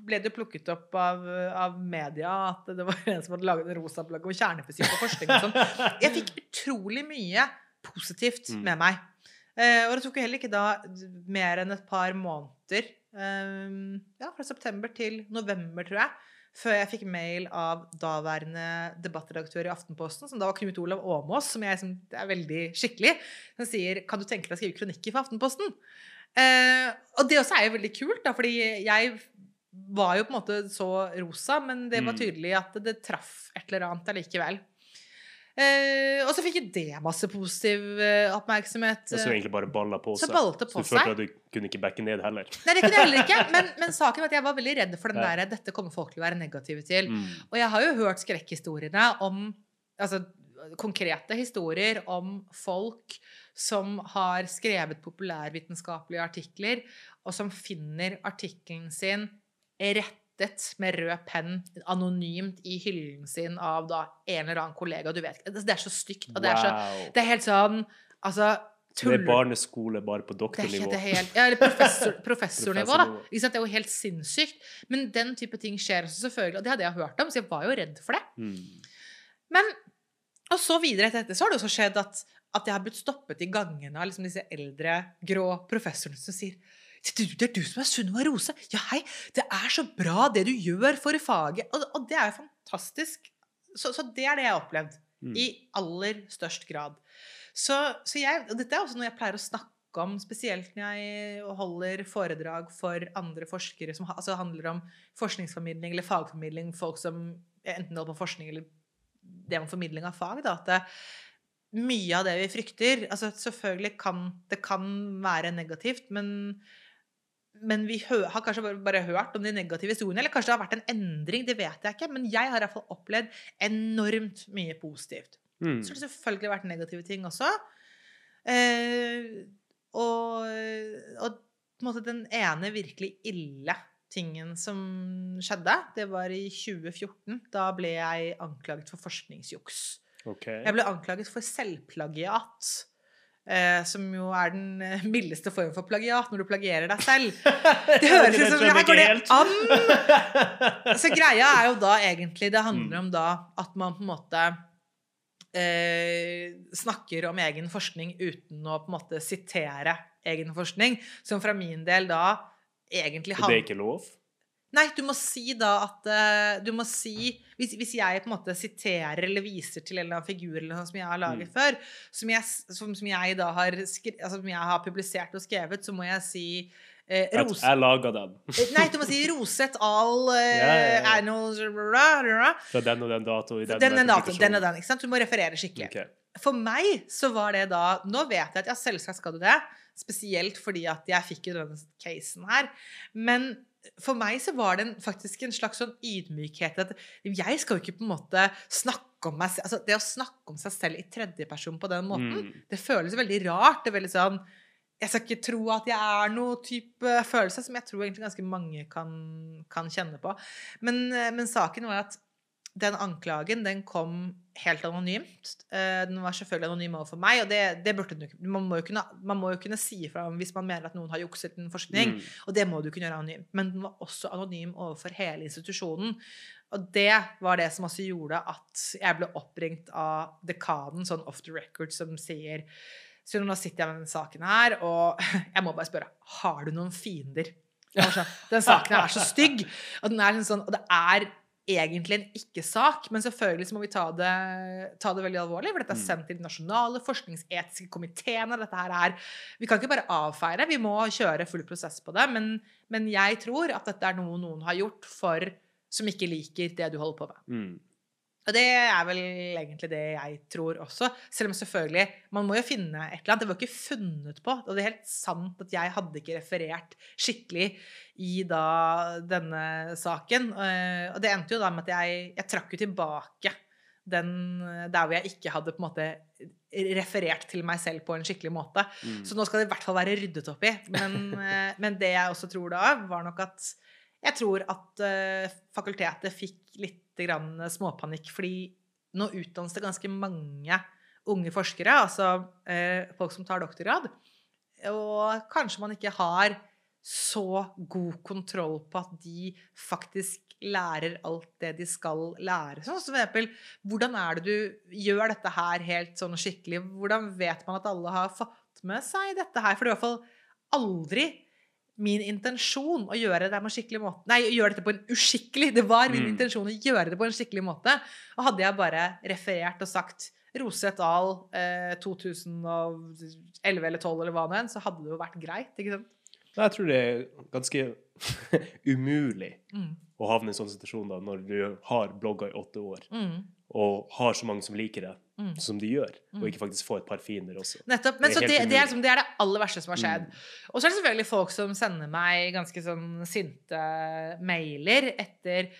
ble det plukket opp av, av media at det var en som hadde laget en rosa blogg om kjernefysikk og forskning og sånn. Jeg fikk utrolig mye positivt Mm. med meg. Eh, og det tok jo heller ikke da mer enn et par måneder, eh, ja, fra september til november, tror jeg, før jeg fikk mail av daværende debattredaktør i Aftenposten, som da var Knut Olav Åmås, som jeg som er veldig skikkelig, som sier 'Kan du tenke deg å skrive kronikker for Aftenposten?' Eh, og det også er jo veldig kult, da, fordi jeg var jo på en måte så rosa, men det var Mm. tydelig at det traff et eller annet allikevel. Eh, og så fikk jo det masse positiv uh, oppmerksomhet. Og så egentlig bare balla på Så seg. det Så på du følte seg. at du kunne ikke backe ned heller. Nei, det kunne jeg heller ikke. Men, men saken var at jeg var veldig redd for den Ja. der 'dette kommer folk til å være negative til'. Mm. Og jeg har jo hørt skrekkhistoriene om Altså konkrete historier om folk som har skrevet populærvitenskapelige artikler, og som finner artikkelen sin rettet med rød penn anonymt i hyllen sin av da en eller annen kollega. Du vet ikke. Det er så stygt. Og det er, så, Wow. det er helt sånn Altså Tull. Det er barneskole bare på det er doktornivå. ikke det helt Ja, eller professor, professornivå, da. Det er jo helt sinnssykt. Men den type ting skjer også, selvfølgelig. Og det hadde jeg hørt om, så jeg var jo redd for det. Mm. Men Og så videre etter dette så har det også skjedd at, at jeg har blitt stoppet i gangene av liksom disse eldre, grå professorene som sier det, er du- er som er Sunniva Rose. Ja, hei, det er så bra det du gjør for faget. Og, og det er jo fantastisk. Så, så det er det jeg har opplevd. Mm. I aller størst grad. Så, så jeg, og dette er også noe jeg pleier å snakke om, spesielt når jeg holder foredrag for andre forskere som altså handler om forskningsformidling eller fagformidling, folk som enten holder på forskning eller det med formidling av fag. Da, at det, mye av det vi frykter altså Selvfølgelig kan det kan være negativt, men men vi har kanskje bare, bare hørt om de negative historiene. Eller kanskje det har vært en endring, det vet jeg ikke. Men jeg har i hvert fall opplevd enormt mye positivt. Mm. Så har selvfølgelig vært negative ting også. Eh, og, og på en måte den ene virkelig ille tingen som skjedde, det var i 2014. Da ble jeg anklaget for forskningsjuks. Okay. Jeg ble anklaget for selvplagiat. Eh, som jo er den eh, mildeste form for plagiat, når du plagierer deg selv. Det høres ut som Her går det an! Så greia er jo da egentlig Det handler Mm. om da at man på en måte eh, snakker om egen forskning uten å på en måte sitere egen forskning. Som fra min del da egentlig handler det er ikke lov? Nei, du må si da at eh, Du må si hvis, hvis jeg på en måte siterer eller viser til en eller annen figur eller noe som jeg har laget Mm. før, som jeg, som, som jeg da har, skri, altså, som jeg har publisert og skrevet, så må jeg si eh, ros, jeg laga den Eh, Nei, du må si 'Roset all eh, Ja, ja, ja. Fra den og den dato i den, Den den, dato, den og den. ikke sant? Du må referere skikkelig. Okay. For meg så var det da Nå vet jeg at ja, selvsagt skal du det. Spesielt fordi at jeg fikk jo denne casen her. Men for meg så var det en, faktisk en slags sånn ydmykhet at jeg skal jo ikke på en måte snakke om meg selv altså Det å snakke om seg selv i tredjeperson på den måten, Mm. det føles veldig rart. Det er veldig sånn Jeg skal ikke tro at jeg er noe type følelse som jeg tror egentlig ganske mange kan, kan kjenne på. Men, eh, men saken var at den anklagen den kom helt anonymt. Eh, Den var selvfølgelig anonym overfor meg, og det, det burde man må kunne, man må jo kunne si ifra om hvis man mener at noen har jukset en forskning. Mm. Og det må du kunne gjøre anonymt. Men den var også anonym overfor hele institusjonen. Og det var det som også gjorde at jeg ble oppringt av dekanen, sånn off the record, som sier Så nå sitter jeg med denne saken her, og jeg må bare spørre Har du noen fiender? Sånn, Den saken er så stygg. Og, den er sånn, og det er egentlig en ikke-sak, men selvfølgelig må vi ta det, ta det veldig alvorlig. For dette er Mm. sendt til de nasjonale forskningsetiske komiteene. Dette her er Vi kan ikke bare avfeie det, vi må kjøre full prosess på det. Men, men jeg tror at dette er noe noen har gjort for som ikke liker det du holder på med. Mm. Og det er vel egentlig det jeg tror også. Selv om selvfølgelig Man må jo finne et eller annet. Det var ikke funnet på. Og det er helt sant at jeg hadde ikke referert skikkelig i da denne saken. Eh, Og det endte jo da med at jeg, jeg trakk jo tilbake den der hvor jeg ikke hadde på en måte referert til meg selv på en skikkelig måte. Mm. Så nå skal det i hvert fall være ryddet opp i. Men, eh, men det jeg også tror da, var nok at jeg tror at eh, fakultetet fikk litt grann småpanikk, fordi nå utdannes det ganske mange unge forskere, altså eh, folk som tar doktorgrad, og kanskje man ikke har så god kontroll på at de faktisk lærer alt det de skal lære. Sånn som for eksempel, hvordan er det du gjør dette her helt sånn skikkelig? Hvordan vet man at alle har fått med seg dette her? For det er i hvert fall aldri min intensjon å gjøre det på en skikkelig måte. Nei, gjøre dette på en uskikkelig. Det var min Mm. intensjon å gjøre det på en skikkelig måte. Og hadde jeg bare referert og sagt Roseth Dahl. Eh, 2011 eller 2012 eller hva nå enn, så hadde det jo vært greit. ikke sant? Jeg tror det er ganske umulig Mm. å havne i en sånn situasjon da, når du har blogga i åtte år Mm. og har så mange som liker det, Mm. som de gjør, Mm. og ikke faktisk få et par fiender også. Nettopp. Men Det er så det, det, er liksom, det er det aller verste som har skjedd. Mm. Og så er det selvfølgelig folk som sender meg ganske sånn sinte mailer etter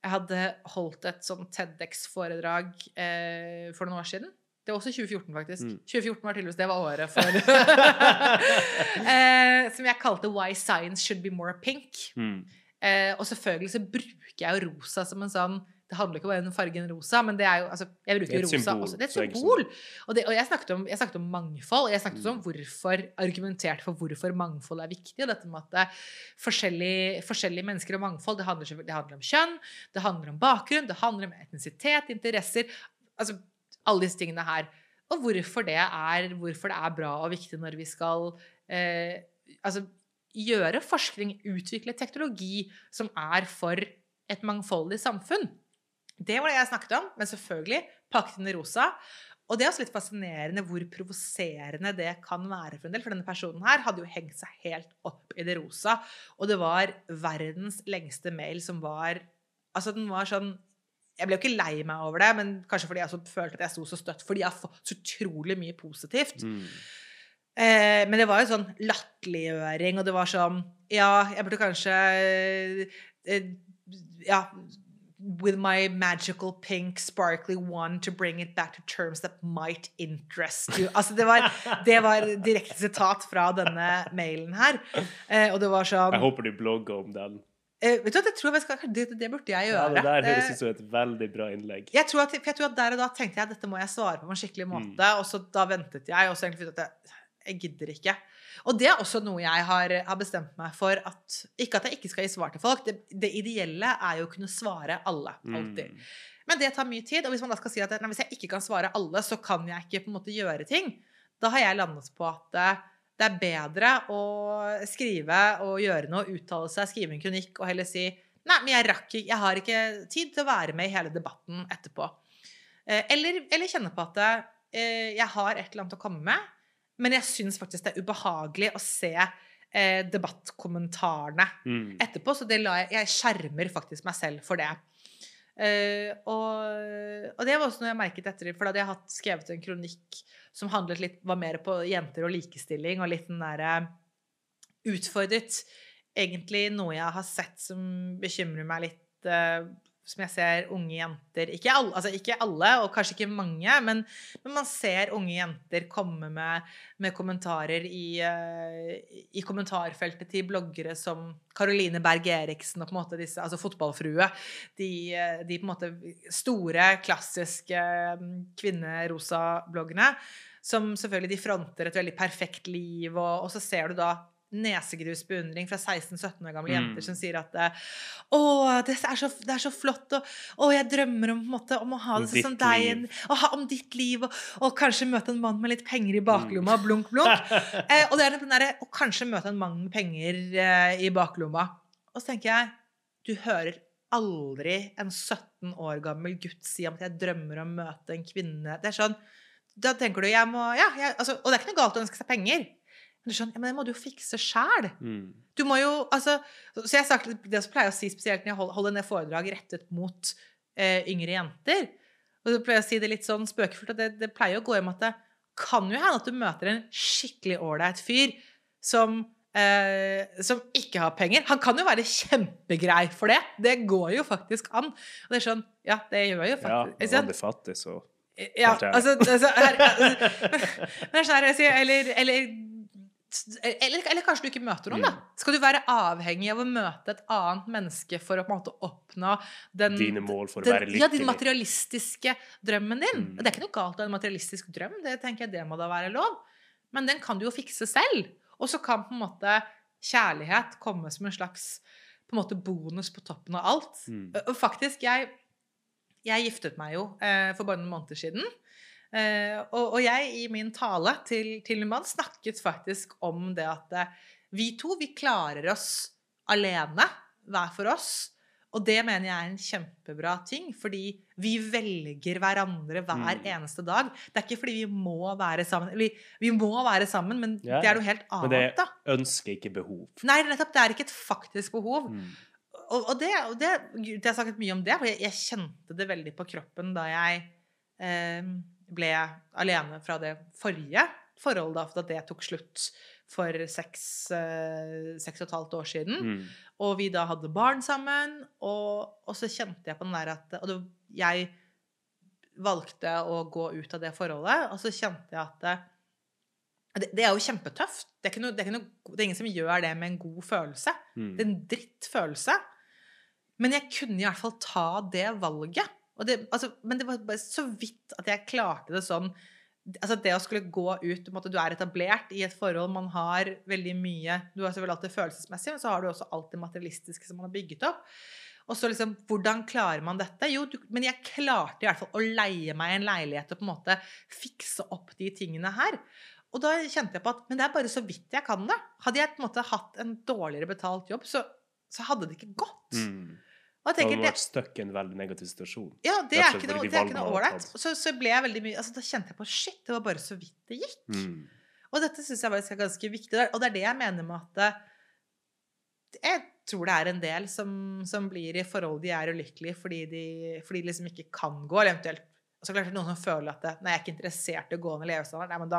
jeg hadde holdt et sånn TEDX-foredrag eh, for noen år siden. Det var også 2014, faktisk. Mm. 2014 var tydeligvis det var året for eh, Som jeg kalte 'Why Science Should Be More Pink'. Mm. Eh, og selvfølgelig så bruker jeg jo rosa som en sånn Det handler ikke bare om fargen rosa, men det er jo altså, Jeg bruker er rosa symbol, også. Det er et symbol. Og, det, og jeg, snakket om, jeg snakket om mangfold. og Jeg snakket om Mm. hvorfor argumenterte for hvorfor mangfold er viktig. Og dette med at det, forskjellige, forskjellige mennesker og mangfold det handler, det handler om kjønn, det handler om bakgrunn, det handler om etnisitet, interesser Altså alle disse tingene her. Og hvorfor det er, hvorfor det er bra og viktig når vi skal eh, altså, gjøre forskning, utvikle teknologi som er for et mangfoldig samfunn. Det var det jeg snakket om, men selvfølgelig pakket inn i rosa. Og det er også litt fascinerende hvor provoserende det kan være for en del. For denne personen her hadde jo hengt seg helt opp i det rosa. Og det var verdens lengste mail som var Altså, den var sånn Jeg ble jo ikke lei meg over det, men kanskje fordi jeg følte at jeg sto så støtt. Fordi jeg har fått så utrolig mye positivt. Mm. Eh, men det var jo sånn latterliggjøring, og det var sånn Ja, jeg burde kanskje eh, Ja With my magical pink sparkly one to bring it back to terms that might interest you. Altså, det var, det var direkte sitat fra denne mailen her. Eh, og det var sånn Jeg håper du blogger om den. eh, Vet du hva, det tror jeg jeg skal, det, det burde jeg Ja, gjøre. det der høres Eh, ut som et veldig bra innlegg. jeg tror, at, jeg tror at der og da tenkte jeg at dette må jeg svare på på en skikkelig Mm. måte. Og så da ventet jeg, og så egentlig jeg, jeg gidder ikke. Og det er også noe jeg har, har bestemt meg for at Ikke at jeg ikke skal gi svar til folk. Det, det ideelle er jo å kunne svare alle. Alltid. Mm. Men det tar mye tid. Og hvis man da skal si at nei, hvis jeg ikke kan svare alle, så kan jeg ikke på en måte gjøre ting, da har jeg landet på at det, det er bedre å skrive og gjøre noe, uttale seg, skrive en kronikk og heller si Nei, men jeg rakk ikke Jeg har ikke tid til å være med i hele debatten etterpå. Eh, Eller, eller kjenne på at eh, jeg har et eller annet å komme med, men jeg syns faktisk det er ubehagelig å se eh, debattkommentarene Mm. etterpå, så det la jeg, jeg skjermer faktisk meg selv for det. Uh, og, og det var også noe jeg merket etter, for da hadde jeg hatt skrevet en kronikk som handlet litt, var mer på jenter og likestilling, og litt den derre utfordret egentlig noe jeg har sett som bekymrer meg litt, eh, som jeg ser unge jenter ikke alle, altså ikke alle, og kanskje ikke mange, men, men man ser unge jenter komme med, med kommentarer i, uh, i, kommentarfeltet til bloggere som Caroline Berg Eriksen og på en måte disse, altså fotballfrue. De, uh, de på en måte store, klassiske mm, kvinnerosa-bloggene. Som selvfølgelig de fronter et veldig perfekt liv, og, og så ser du da nesegrus beundring fra 16-17 år gamle jenter mm. som sier at å, det er så, det er så flott, og å, jeg drømmer om, måte, om å ha det sånn som deg, og ha, om ditt liv, og, og, kanskje møte en mann med litt penger i baklomma, mm. blunk, blunk. eh, og er derre å kanskje møte en mann med penger eh, i baklomma. Og så tenker jeg, du hører aldri en 17 år gammel gutt si om at jeg drømmer om å møte en kvinne. Det er sånn, da tenker du jeg må, ja, jeg, altså, Og det er ikke noe galt å ønske seg penger. Men, skjønner, men det må du jo fikse sjæl. Mm. Du må jo altså, Så jeg sagt, det som pleier å si spesielt når jeg holder ned foredrag rettet mot eh, yngre jenter og så pleier jeg å si det litt sånn spøkefullt, at det, det pleier å gå hjem at det kan jo hende at du møter en skikkelig ålreit fyr som eh, som ikke har penger. Han kan jo være kjempegrei for det. Det går jo faktisk an. Og det er sånn Ja, det gjør jo faktisk Ja, han er fattig, så ja, altså, altså, her, altså, Men sånn eller, eller eller, eller, kanskje du ikke møter noen, da. Mm. Skal du være avhengig av å møte et annet menneske for å på en måte oppnå den, Dine mål for å være lykkelig? Ja, den materialistiske drømmen din. Mm. Det er ikke noe galt å ha en materialistisk drøm, det tenker jeg det må da være lov. Men den kan du jo fikse selv. Og så kan på en måte kjærlighet komme som en slags på en måte bonus på toppen av alt. Mm. Faktisk, jeg, jeg giftet meg jo eh, for bare noen måneder siden. Uh, og, jeg i min tale til, til min mann snakket faktisk om det at uh, vi to, vi klarer oss alene, hver for oss. Og det mener jeg er en kjempebra ting, fordi vi velger hverandre hver mm. eneste dag. Det er ikke fordi vi må være sammen. Vi, vi må være sammen, men yeah. det er noe helt annet. Men det er ønsker ikke behov. Nei, nettopp. Det er ikke et faktisk behov. Mm. Og, og, det, og det, det, har snakket mye om det, for jeg, jeg, kjente det veldig på kroppen da jeg eh, ble alene fra det forrige forholdet, da, for at det tok slutt for seks, eh, seks og et halvt år siden. Mm. Og vi da hadde barn sammen, og, og, så kjente jeg på den der at Og det, jeg valgte å gå ut av det forholdet, og så kjente jeg at det, det er jo kjempetøft. Det er, noe, det, er noe, det er, ingen som gjør det med en god følelse. Mm. Det er en drittfølelse. Men jeg kunne i hvert fall ta det valget. Det, altså, men det var bare så vidt at jeg klarte det sånn altså Det å skulle gå ut måte, Du er etablert i et forhold, man har veldig mye Du har selvfølgelig alt det følelsesmessige, men så har du også alt det materialistiske som man har bygget opp. Og så liksom, Hvordan klarer man dette? Jo, du, men jeg klarte i hvert fall å leie meg en leilighet og på en måte fikse opp de tingene her. Og da kjente jeg på at men det er bare så vidt jeg kan det. Hadde jeg på en måte hatt en dårligere betalt jobb, så, så hadde det ikke gått. Mm. Og tenker, du har vært stuck i en veldig negativ situasjon. Ja, det er ikke noe, ålreit. Så, så, ble jeg veldig mye altså, Da kjente jeg på shit, det var bare så vidt det gikk. Mm. Og dette syns jeg faktisk er ganske viktig. Og det er det jeg mener med at eh, Jeg tror det er en del som, som blir i forhold de er ulykkelige fordi de, fordi de liksom ikke kan gå, eller eventuelt og så klart det er noen som føler at det, Nei, jeg er ikke interessert i å gå ned levestandard. Nei, men da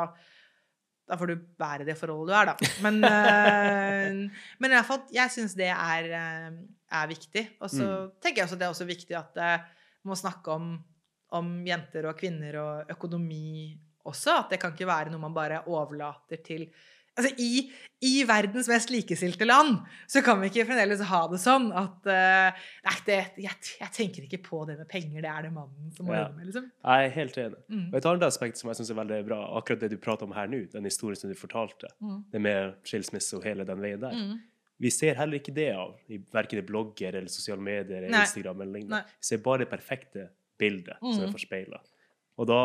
da får du bære det forholdet du er, da. Men, uh, men i hvert fall, jeg syns det er, eh, er, viktig. Og så mm. tenker jeg også det er også viktig at vi uh, må snakke om, om, jenter og kvinner og økonomi også. At det kan ikke være noe man bare overlater til Altså, i, i, verdens mest likestilte land så kan vi ikke fremdeles ha det sånn at uh, Nei, det, jeg, jeg, tenker ikke på det med penger, det er det mannen som må ja. gjøre med. liksom. Jeg er helt enig. Mm. Og Et annet aspekt som jeg syns er veldig bra, akkurat det du prater om her nå, den historien som du fortalte, mm. det med skilsmisse og hele den veien der. Mm. Vi ser heller ikke det av i verken i blogger eller sosiale medier eller Instagram. eller lignende. Vi ser bare det perfekte bildet som er mm. forspeila. Og da,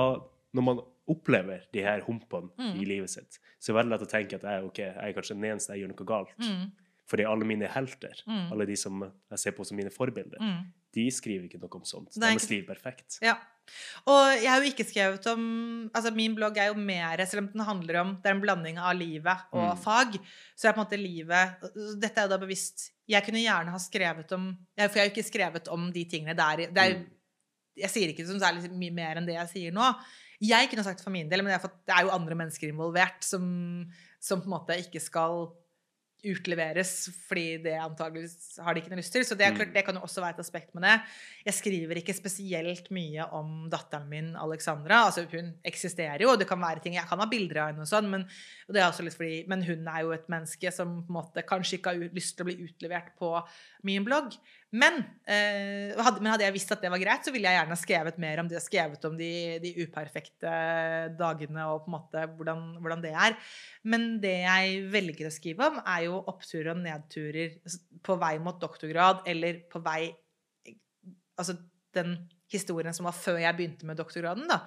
når man opplever de her humpene mm. i livet sitt, så er det veldig lett å tenke at jeg, okay, jeg er kanskje den eneste jeg gjør noe galt. Mm. Fordi alle mine helter, mm. alle de som jeg ser på som mine forbilder, mm. de skriver ikke noe om sånt. Deres liv perfekt. Ja. Og jeg har jo ikke skrevet om Altså, min blogg er jo mer Selv om den handler om Det er en blanding av livet og mm. fag, så er på en måte livet Dette er jo da bevisst Jeg kunne gjerne ha skrevet om For jeg har jo ikke skrevet om de tingene der. Det er, mm. jeg sier ikke så særlig mye mer enn det jeg sier nå. Jeg kunne sagt for min del, men det er, for, det er jo andre mennesker involvert som, som, på en måte ikke skal utleveres, fordi det antageligvis har de ikke noe lyst til. Så det, er klart, Mm. det kan jo også være et aspekt med det. Jeg skriver ikke spesielt mye om datteren min, Alexandra. Altså, hun eksisterer jo, og det kan være ting Jeg kan ha bilder av henne og sånn, men, og det er også litt fordi, men hun er jo et menneske som på en måte kanskje ikke har lyst til å bli utlevert på min blogg. Men, eh, hadde, men hadde jeg visst at det var greit, så ville jeg gjerne skrevet mer om det. Skrevet om de, de uperfekte dagene og på en måte hvordan, hvordan det er. Men det jeg velger å skrive om, er jo oppturer og nedturer på vei mot doktorgrad, eller på vei Altså den historien som var før jeg begynte med doktorgraden, da.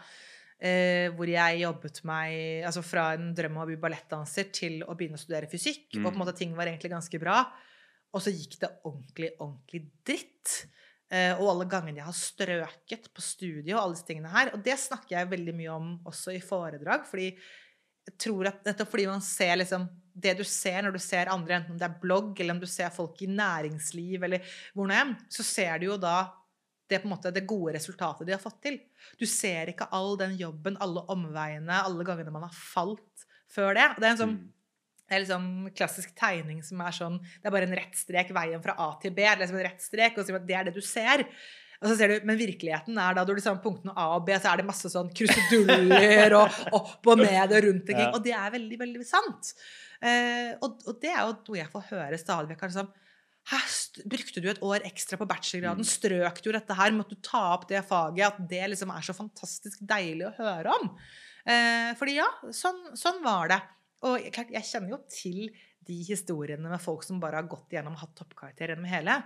Eh, hvor jeg jobbet meg altså fra en drøm om å bli ballettdanser til å begynne å studere fysikk. Og på en Mm. måte ting var egentlig ganske bra. Og så gikk det ordentlig, ordentlig dritt. Eh, og alle gangene jeg har strøket på studiet og alle disse tingene her. Og det snakker jeg veldig mye om også i foredrag. fordi jeg tror at nettopp fordi man ser liksom det du ser når du ser andre, enten om det er blogg, eller om du ser folk i næringsliv, eller hvor nå enn, så ser du jo da det, på en måte, det gode resultatet de har fått til. Du ser ikke all den jobben, alle omveiene, alle gangene man har falt før det. Det er en sånn Mm. Det er liksom klassisk tegning som er sånn Det er bare en rett strek veien fra A til B. Det er liksom en rett strek, og det er det du ser. Og så ser du, Men virkeligheten er da, når du ser punktene A og B, så er det masse sånn kruseduller og opp og ned og rundt omkring. Ja. Og det er veldig, veldig sant. Eh, og, og det er jo noe jeg får høre stadig vekk. Liksom, brukte du et år ekstra på bachelorgraden? Mm. Strøk du dette her? Måtte du ta opp det faget? At det liksom er så fantastisk deilig å høre om? Eh, fordi ja, sånn, sånn var det. Og jeg- jeg kjenner jo til de historiene med folk som bare har gått igjennom og hatt toppkarakter gjennom hele.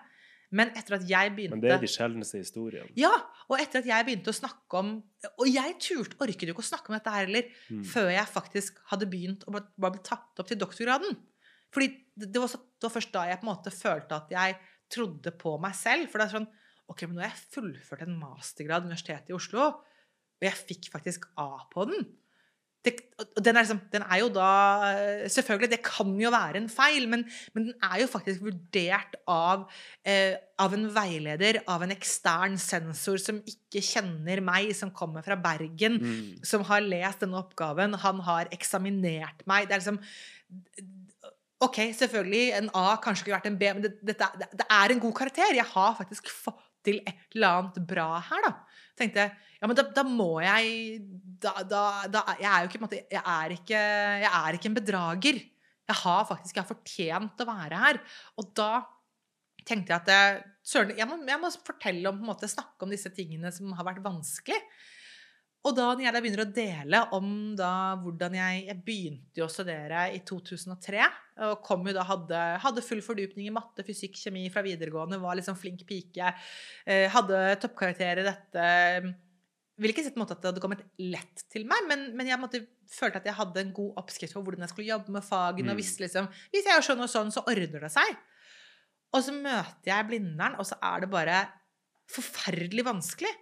Men etter at jeg begynte Men det er de sjeldneste historiene. Ja, og etter at jeg begynte å snakke om Og jeg turte, orket jo ikke å snakke om dette her heller Mm. før jeg faktisk hadde begynt å bare bli- tatt opp til doktorgraden. Fordi det, det, var så, det var først da jeg på en måte følte at jeg trodde på meg selv. For det er sånn Ok, men nå har jeg fullført en mastergrad ved Universitetet i Oslo, og jeg fikk faktisk A på den. Det, den, er liksom, den er jo da Selvfølgelig, det kan jo være en feil, men, men den er jo faktisk vurdert av, eh, av en veileder, av en ekstern sensor som ikke kjenner meg, som kommer fra Bergen Mm. som har lest denne oppgaven. Han har eksaminert meg. Det er liksom Ok, selvfølgelig, en A kanskje kunne vært en B, men det, det, det er en god karakter. Jeg har faktisk fått til et eller annet bra her, da. Tenkte jeg, ja, men da, da må jeg da, da, Jeg er ikke, måte, jeg er ikke Jeg er ikke en bedrager. Jeg har faktisk jeg har fortjent å være her. Og da tenkte jeg at jeg, søren, jeg, må, jeg må fortelle om, på en måte, snakke om disse tingene som har vært vanskelig. Og da når jeg da begynner å dele om da hvordan jeg Jeg begynte jo å studere i 2003. Og kom jo da, hadde, hadde full fordypning i matte, fysikk, kjemi fra videregående. Var liksom flink pike. Eh, hadde toppkarakter i dette. Vil ikke si på en måte at det hadde kommet lett til meg, men, men jeg måtte, følte at jeg hadde en god oppskrift på hvordan jeg skulle jobbe med fagene. og Mm. visste liksom, Hvis jeg gjør sånn og sånn, så ordner det seg. Og så møter jeg Blindern, og så er det bare forferdelig vanskelig.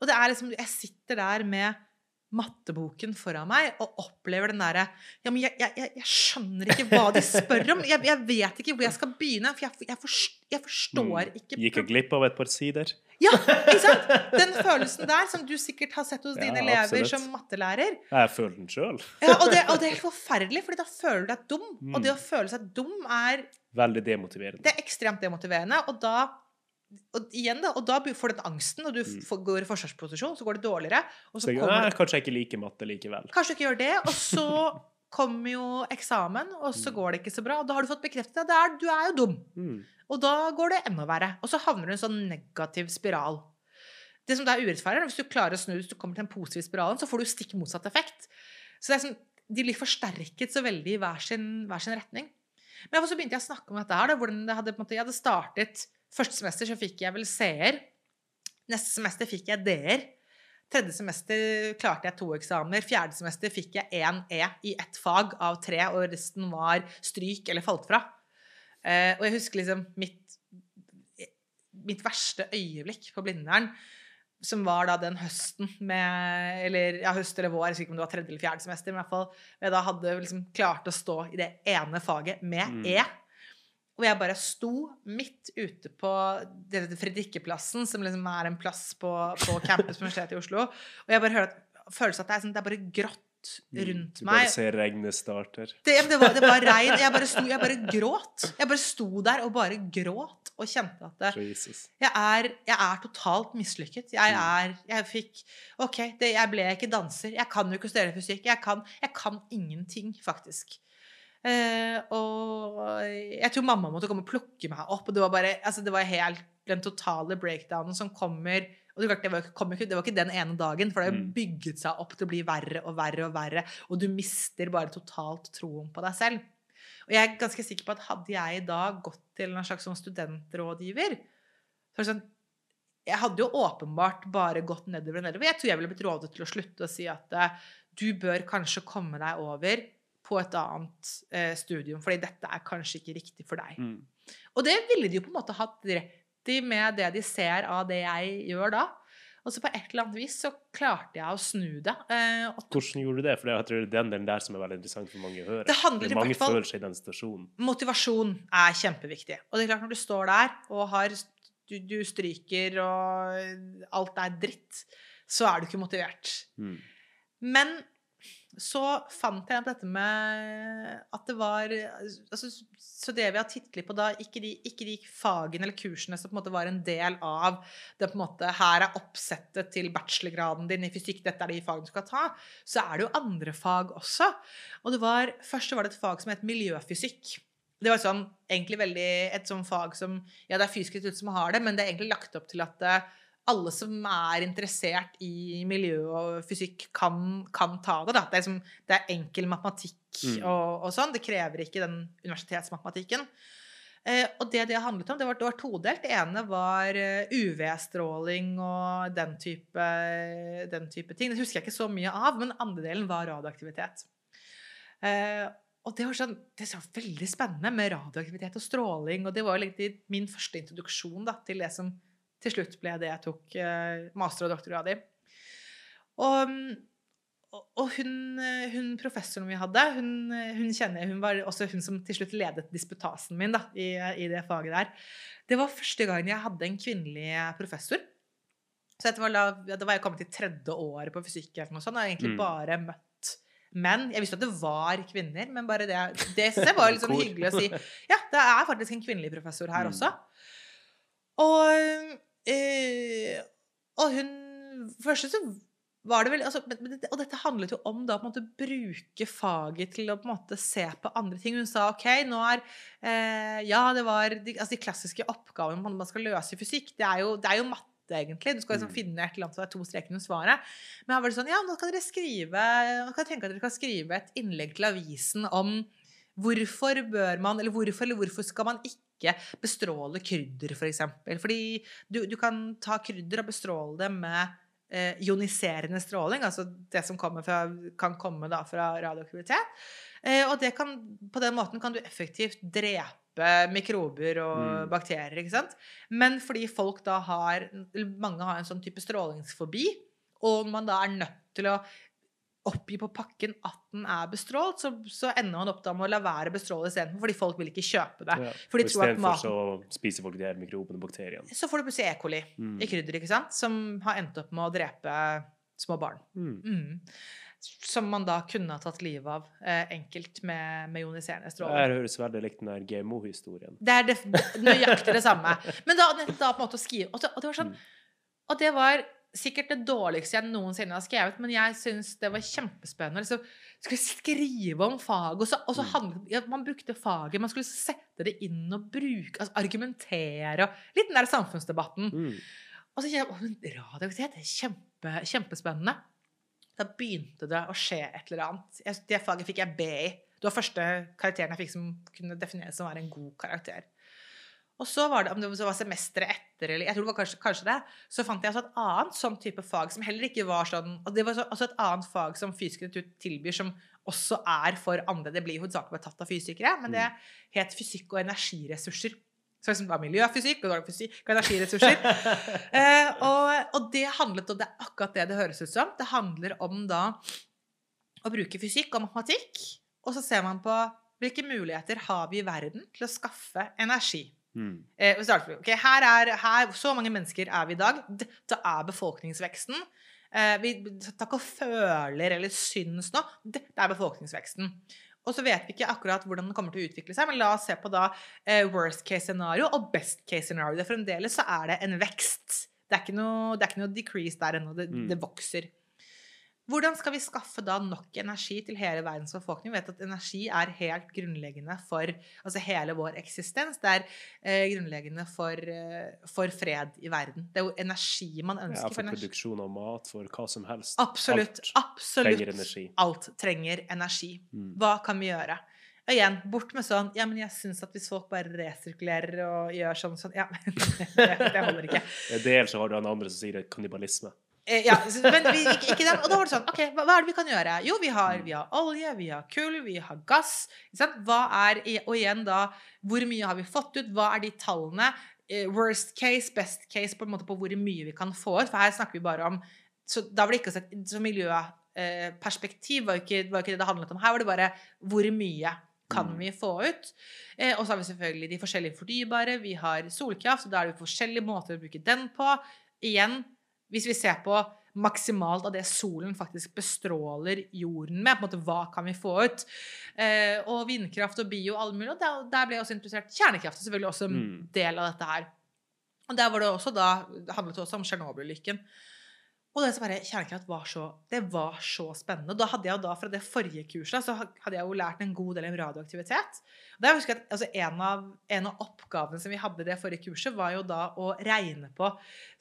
Og det er liksom, jeg sitter der med matteboken foran meg og opplever den derre Ja, men jeg, jeg, jeg- jeg skjønner ikke hva de spør om. Jeg, jeg vet ikke hvor jeg skal begynne. For jeg, jeg, forstår, forstår Mm. ikke Gikk jeg glipp av et par sider? Ja, ikke sant? Den følelsen der som du sikkert har sett hos Ja, dine elever absolutt. som mattelærer. Jeg føler den sjøl. Ja, og, det, og det er helt forferdelig, fordi da føler du deg dum. Og Mm. det å føle seg dum er Veldig demotiverende. det er ekstremt demotiverende. Og da, og igjen da, og da får du den angsten, og du Mm. får, går i forsvarsposisjon, så går det dårligere. Og så Så kommer nei, kanskje jeg ikke liker matte likevel. kanskje du ikke gjør det, og så kommer jo eksamen, og så Mm. går det ikke så bra. Og da har du fått bekreftet at det er, du er jo dum. Mm. Og da går det enda verre. Og så havner du i en sånn negativ spiral. Det som da er urettferdig, er hvis du klarer å snu hvis du kommer til den positive spiralen, så får du stikk motsatt effekt. Så det er som, de blir forsterket så veldig i hver sin, hver sin retning. Men så begynte jeg å snakke om dette her. Da, hvordan det hadde, måte, jeg hadde startet Første semester så fikk jeg vel C-er. Neste semester fikk jeg D-er. Tredje semester klarte jeg to eksamener. Fjerde semester fikk jeg én E i ett fag av tre, og resten var stryk eller falt fra. Eh, og jeg husker liksom mitt, mitt verste øyeblikk på Blindern, som var da den høsten med Eller ja, høst eller vår, jeg husker ikke om det var tredje eller fjerde semester, men i hvert fall jeg da hadde liksom klart å stå i det ene faget med Mm. E. Og jeg bare sto midt ute på Fredrikkeplassen, som liksom er en plass på, på campus på Universitetet i Oslo. Og jeg bare hører at følelsen at det er, sånn, det er bare grått rundt Du bare meg. ser regnet starter. Det, det, var, det var regn. Jeg bare, sto, jeg bare gråt. Jeg bare sto der og bare gråt og kjente at det, jeg, er, jeg er totalt mislykket. Jeg Mm. er Jeg fikk OK, det, jeg ble ikke danser. Jeg kan jo ikke studere fysikk. Jeg kan, jeg kan ingenting, faktisk. Eh, og jeg tror mamma måtte komme og plukke meg opp. Og det var bare altså det var helt den totale breakdownen som kommer og det, det, var, ikke- det var ikke den ene dagen, for det har Mm. bygget seg opp til å bli verre og verre og verre. Og du mister bare totalt troen på deg selv. Og jeg er ganske sikker på at hadde jeg da gått til en slags sånn studentrådgiver så er sånn, Jeg hadde jo åpenbart bare gått nedover og nedover. Jeg tror jeg ville blitt rådet til å slutte å si at eh, du bør kanskje komme deg over på et annet eh, studium, fordi dette er kanskje ikke riktig for deg. Mm. Og det ville de jo på en måte hatt rett i med det de ser av det jeg gjør da. Og så på et eller annet vis så klarte jeg å snu det. Eh, Hvordan gjorde du det? For jeg tror det er den delen der som er veldig interessant for mange å høre. Det handler mange i hvert fall- føler seg i den situasjonen. motivasjon er kjempeviktig. Og det er klart når du står der og har, du, du stryker og alt er dritt, så er du ikke motivert. Mm. Men så fant jeg dette med at det var altså, Så det vi har tittet på da, ikke de, ikke de fagene eller kursene som på en måte var en del av det på en måte Her er oppsettet til bachelorgraden din i fysikk, dette er de fagene du skal ta. Så er det jo andre fag også. Og det var, først var det et fag som het miljøfysikk. Det var sånn, egentlig veldig et sånt fag som Ja, det er Fysisk institutt som har det, men det er egentlig lagt opp til at eh, alle som er interessert i miljø og fysikk, kan, kan ta det. Det, er liksom, det er enkel matematikk Mm. og, og sånn. Det krever ikke den universitetsmatematikken. Eh, og det det handlet om, det var, det var todelt. Det ene var eh, UV-stråling og den type, den type ting. Det husker jeg ikke så mye av, men andre delen var radioaktivitet. Eh, og det var, sånn, det var veldig spennende med radioaktivitet og stråling. Og det var egentlig min første introduksjon da, til det som til slutt ble det jeg tok eh, master- og doktorgrad i. Og, og, hun, eh, hun professoren vi hadde, hun, eh, hun kjenner jeg, hun var også hun som til slutt ledet disputasen min da, i, i det faget der. Det var første gang jeg hadde en kvinnelig professor. Så var da, da var jeg kommet til tredje året på fysikk eller noe sånt, og egentlig Mm. bare møtt menn. Jeg visste at det var kvinner, men bare det, det var sånn hyggelig å si. Ja, det er faktisk en kvinnelig professor her Mm. også. Og, eh, og hun Først så var det vel altså, Og dette handlet jo om da på en måte bruke faget til å på en måte se på andre ting. Hun sa OK, nå er uh, Ja, det var de, altså de klassiske oppgavene man man skal løse i fysikk. Det er jo, det er jo matte, egentlig. Du skal liksom Mm. finne et eller annet som er to streker under svaret. Men her var det sånn Ja, nå kan dere skrive Nå kan jeg tenke at dere kan skrive et innlegg til avisen om hvorfor bør man Eller hvorfor eller hvorfor skal man ikke bestråle krydder, f.eks. For eksempel. Fordi du, du kan ta krydder og bestråle det med eh, ioniserende stråling, altså det som fra, kan komme da fra radioaktivitet. Eh, og det kan, på den måten kan du effektivt drepe mikrober og Mm. bakterier. ikke sant? Men fordi folk da har Mange har en sånn type strålingsfobi, og man da er nødt til å oppgi på pakken at den er bestrålt, så, så ender man opp da med å la være å bestråle istedenfor, fordi folk vil ikke kjøpe det. Ja. For de tror at maten så spiser folk de her mikrobene og bakteriene. Så får du plutselig E. coli Mm. i krydder, ikke sant? Som har endt opp med å drepe små barn. Mm. Mm. Som man da kunne ha tatt livet av eh, enkelt med, med ioniserende Det høres veldig likt den her GMO-historien. Det er def- nøyaktig det samme. Men da, da på en måte å skrive Og det, og det var sånn Mm. Og det var sikkert det dårligste jeg noensinne har skrevet, men jeg syns det var kjempespennende. Så skulle skrive om faget, og så, og så Mm. handlet, ja, Man brukte faget, man skulle sette det inn og bruke, altså argumentere og Litt den der samfunnsdebatten. Mm. Og så kjente jeg men radioaktivitet er kjempe, kjempespennende. Da begynte det å skje et eller annet. Jeg, det faget fikk jeg B i. Det var første karakteren jeg fikk som kunne defineres som å være en god karakter. Og så var det, om det var semesteret etter, eller jeg tror det var kanskje, kanskje det, så fant jeg altså et annet sånn type fag som heller ikke var sånn og Det var så, altså et annet fag som Fysisk institutt tilbyr, som også er for andre. Det blir hovedsakelig tatt av fysikere, men det het fysikk og energiressurser. Så liksom det var miljøfysikk, og fysikk og energiressurser. Eh, og, og det handlet om det er akkurat det det høres ut som. Det handler om da å bruke fysikk og matematikk, og så ser man på hvilke muligheter har vi i verden til å skaffe energi. Mm. Eh, vi starter med, ok, her er, her, så mange mennesker er vi i dag. Dette er befolkningsveksten. Eh, vi tar ikke og føler eller syns nå. Dette er befolkningsveksten. Og så vet vi ikke akkurat hvordan den kommer til å utvikle seg, men la oss se på da eh, worst case scenario og best case scenario. Fremdeles så er det en vekst. Det er ikke noe, det er ikke noe decrease der ennå. Det, Mm. det vokser. Hvordan skal vi skaffe da nok energi til hele verdens befolkning? Vi vet at energi er helt grunnleggende for altså hele vår eksistens. Det er eh, grunnleggende for, eh, for fred i verden. Det er jo energi man Ja, ønsker. for for produksjon av mat, for hva som helst. Absolutt. Alt absolutt. trenger energi. Alt trenger energi. Mm. Hva kan vi gjøre? Og igjen, bort med sånn Ja, men jeg syns at hvis folk bare resirkulerer og gjør sånn sånn Ja, det, det holder ikke. Dels så har du han andre som sier er kannibalisme. Eh, Ja, men vi, ikke, ikke den. Og da var det sånn OK, hva, hva er det vi kan gjøre? Jo, vi har, vi har olje, vi har kull, vi har gass. Hva er Og igjen da, hvor mye har vi fått ut? Hva er de tallene? Eh, Worst case, best case, på en måte på hvor mye vi kan få ut. For her snakker vi bare om Så da var det ikke sett, så miljøperspektiv var jo ikke, var ikke det det handlet om. Her var det bare hvor mye kan Mm. vi få ut? Eh, og så har vi selvfølgelig de forskjellige fornybare. Vi har solkraft, så da er det forskjellige måter å bruke den på. Igjen, hvis vi ser på maksimalt av det solen faktisk bestråler jorden med, på en måte, hva kan vi få ut? Eh, og vindkraft og bio og alle mulige. Og der, der ble jeg også interessert. Kjernekraft er selvfølgelig også en Mm. del av dette her. Og der var det også da, det handlet også om Tsjernobyl-ulykken. Og det som bare, kjernekraft var så, det var så spennende. Da hadde jeg jo da, fra det forrige kurset så hadde jeg jo lært en god del om radioaktivitet. Og jeg husker at altså, en, av, en av oppgavene som vi hadde i det forrige kurset, var jo da å regne på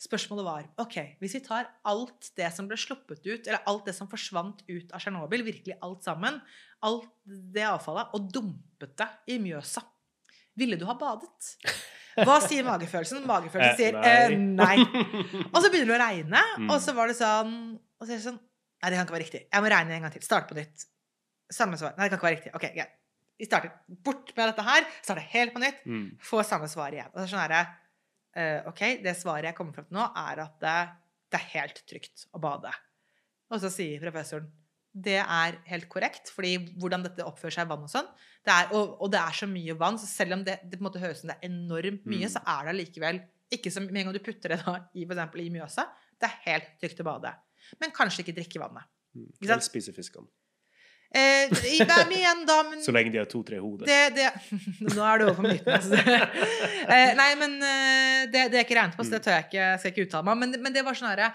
Spørsmålet var OK, hvis vi tar alt det som ble sluppet ut, eller alt det som forsvant ut av Tsjernobyl, virkelig alt sammen, alt det avfallet, og dumpet det i Mjøsa, ville du ha badet? Hva sier magefølelsen? Magefølelsen Eh, sier eh, nei. Og så begynner du å regne, Mm. og så var det sånn Og så er det sånn Nei, det kan ikke være riktig. Jeg må regne en gang til. Starte på nytt. Samme svar. Nei, det kan ikke være riktig. Ok, greit. Vi starter bort med dette her. Starter helt på nytt. Mm. Får samme svar igjen. Og det er sånn herre uh, OK, det svaret jeg kommer fram til nå, er at det, det er helt trygt å bade. Og så sier professoren det er helt korrekt, fordi hvordan dette oppfører seg i vann og sånn. Det er, og, og det er så mye vann, så selv om det, det på en måte høres ut som det er enormt mye, Mm. så er det allikevel ikke som med en gang du putter det da i, eksempel, i Mjøsa. Det er helt trygt å bade. Men kanskje ikke drikke vannet. Mm. Eller spise fiskene. Eh, i, men igjen, da men, Så lenge de har to-tre hoder. det, det, Nå er det over på mytene. Altså. Eh, nei, men eh, det, det er ikke regnet på, så det tør jeg ikke, skal jeg ikke uttale meg om. Men, men det var sånn herre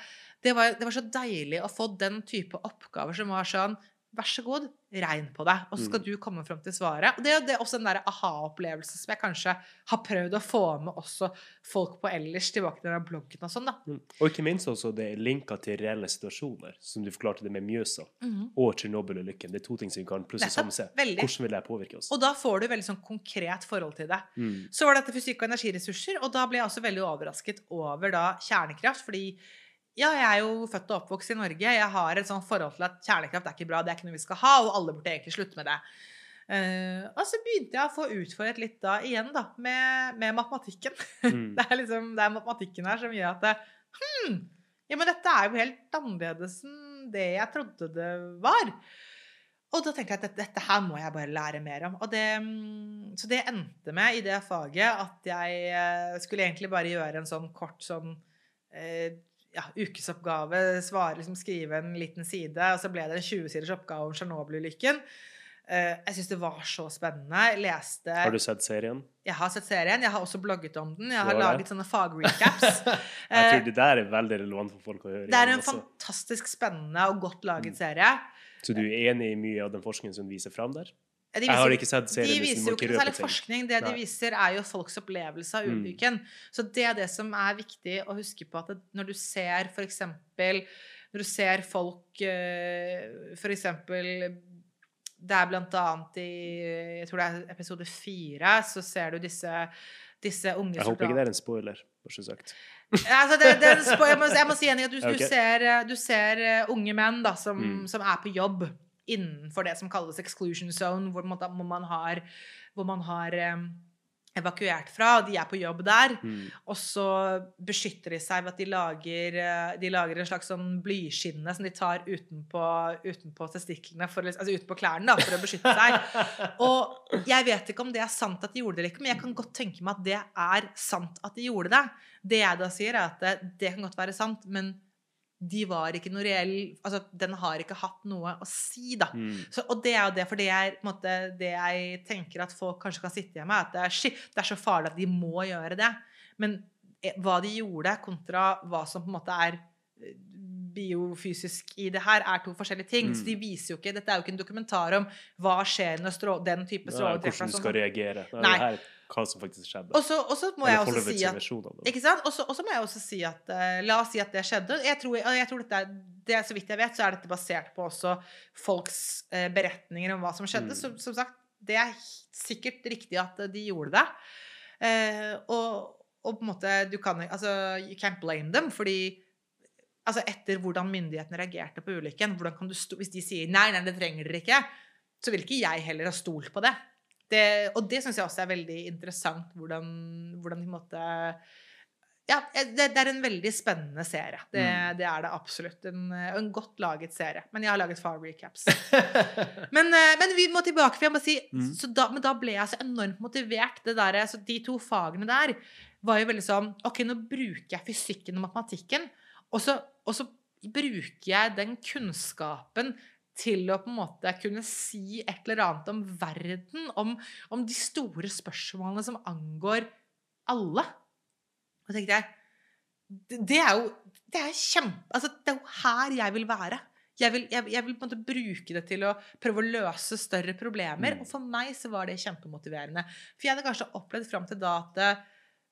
det, var- det var så deilig å få den type oppgaver som var sånn Vær så god, regn på deg, og så skal Mm. du komme fram til svaret. Og det, det er også den der aha-opplevelsen som jeg kanskje har prøvd å få med også folk på ellers tilbake til den bloggen og sånn, da. Mm. Og ikke minst også det er linker til reelle situasjoner, som du forklarte det med Mjøsa og Tsjernobyl-ulykken. Det er to ting som vi kan plutselig Nettopp. sammen se. Hvordan vil det påvirke oss? Og da får du veldig sånn konkret forhold til det. Mm. Så var det dette fysikk og energiressurser, og da ble jeg også veldig overrasket over da kjernekraft, fordi ja, jeg er jo født og oppvokst i Norge. Jeg har et sånt forhold til at kjernekraft er ikke bra, det er ikke noe vi skal ha, og alle burde egentlig slutte med det. Uh, og så begynte jeg å få utfordret litt da igjen da, med, med matematikken. Mm. Det er liksom, det er matematikken her som gjør at det, hmm, ja, men dette er jo helt annerledes enn det jeg trodde det var. Og da tenkte jeg at dette, dette her må jeg bare lære mer om. Og det, mm, så det endte med i det faget at jeg eh, skulle egentlig bare gjøre en sånn kort sånn eh, ja, ukesoppgave, svare, liksom skrive en liten side, og så ble det en 20-siders oppgave om Tsjernobyl-ulykken. Uh, jeg syns det var så spennende. Jeg leste Har du sett serien? Jeg har sett serien. Jeg har også blogget om den. Jeg har laget sånne fagrecaps. Jeg tror det der er veldig relevant for folk å høre. Eh, Det er en også. fantastisk spennende og godt laget Mm. serie. Så du er enig i mye av den forskningen som viser fram der? De Jeg har viser- ikke sett serien, De viser jo ikke noe særlig forskning. Det de viser, er jo folks opplevelse av Mm. ulykken. Så det er det som er viktig å huske på, at når du ser eksempel Når du ser folk f.eks. For eksempel Det er blant annet i Jeg tror det er episode fire, så ser du disse disse unge Jeg håper ikke det er en spoiler, bare sagt. altså det, det, jeg, må, jeg må si enig at du, okay. du ser, eh, du ser eh, unge menn da, som, Mm. som er på jobb innenfor det som kalles exclusion zone, hvor man, hvor man har, hvor man har um, evakuert fra, og de er på jobb der. Mm. Og så beskytter de seg ved at de lager, eh, de lager en slags sånn blyskinne som de tar utenpå, utenpå testiklene, for, altså utenpå klærne, da, for å beskytte seg. Og jeg vet ikke om det er sant at de gjorde det eller ikke, men jeg kan godt tenke meg at det er sant at de gjorde det. Det jeg da sier, er at det, det kan godt være sant, men de var ikke noe reell Altså, den har ikke hatt noe å si, da. Mm. Så, og det er jo det, for det er måte, det jeg tenker at folk kanskje kan sitte igjen med, at det er, shit, det er så farlig at de må gjøre det. Men eh, hva de gjorde, kontra hva som på en måte er eh, biofysisk i det her, er to forskjellige ting. Mm. Så de viser jo ikke Dette er jo ikke en dokumentar om hva skjer når strå, den type stråler treffer. hvordan du skal reagere. Nei, Nei. Det her er hva som faktisk skjedde. Og så, må si må jeg også si at uh, La oss si at det skjedde. Jeg tror, jeg tror dette det, Så vidt jeg vet, så er dette basert på også folks uh, beretninger om hva som skjedde. Mm. Som, som sagt, det er sikkert riktig at de gjorde det. Uh, og, og på en måte du kan Altså, you can't blame them, fordi Altså etter hvordan myndighetene reagerte på ulykken, hvordan kan du stå, hvis de sier nei, nei, det trenger dere ikke, så vil ikke jeg heller ha stolt på det. Det og det syns jeg også er veldig interessant, hvordan, hvordan de måtte Ja, det, det er en veldig spennende serie. Det, Mm. det er det absolutt. En, en godt laget serie. Men jeg har laget far recaps. Men, eh, men vi må tilbake, for jeg må si Mm. så da, Men da ble jeg så enormt motivert. Det der, så de to fagene der var jo veldig sånn OK, nå bruker jeg fysikken og matematikken, og så, og så bruker jeg den kunnskapen til å på en måte kunne si et eller annet om verden, om, om de store spørsmålene som angår alle. Og tenkte jeg det, er jo det er kjempe, altså, det er jo her jeg vil være. Jeg vil, jeg, jeg vil på en måte bruke det til å prøve å løse større problemer. Mm. Og for meg så var det kjempemotiverende. For jeg hadde kanskje opplevd fram til da at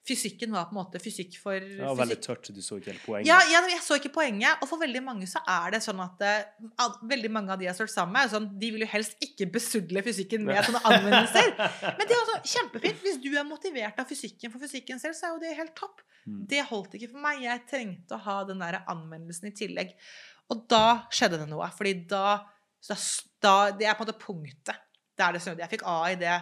fysikken var på en måte fysikk for Ja, fysikk. veldig tørt. Du så ikke helt poenget. Ja, ja, jeg så ikke poenget. Og for veldig mange så er det sånn at at veldig mange av de jeg har stått sammen med, sånn, de vil jo helst ikke besudle fysikken med sånne anvendelser. Men det er også kjempefint. Hvis du er motivert av fysikken for fysikken selv, så er jo det helt topp. Mm. Det holdt ikke for meg. Jeg trengte å ha den der anvendelsen i tillegg. Og da skjedde det noe. Fordi da, da, da Det er på en måte punktet Det er det som, Jeg fikk A i det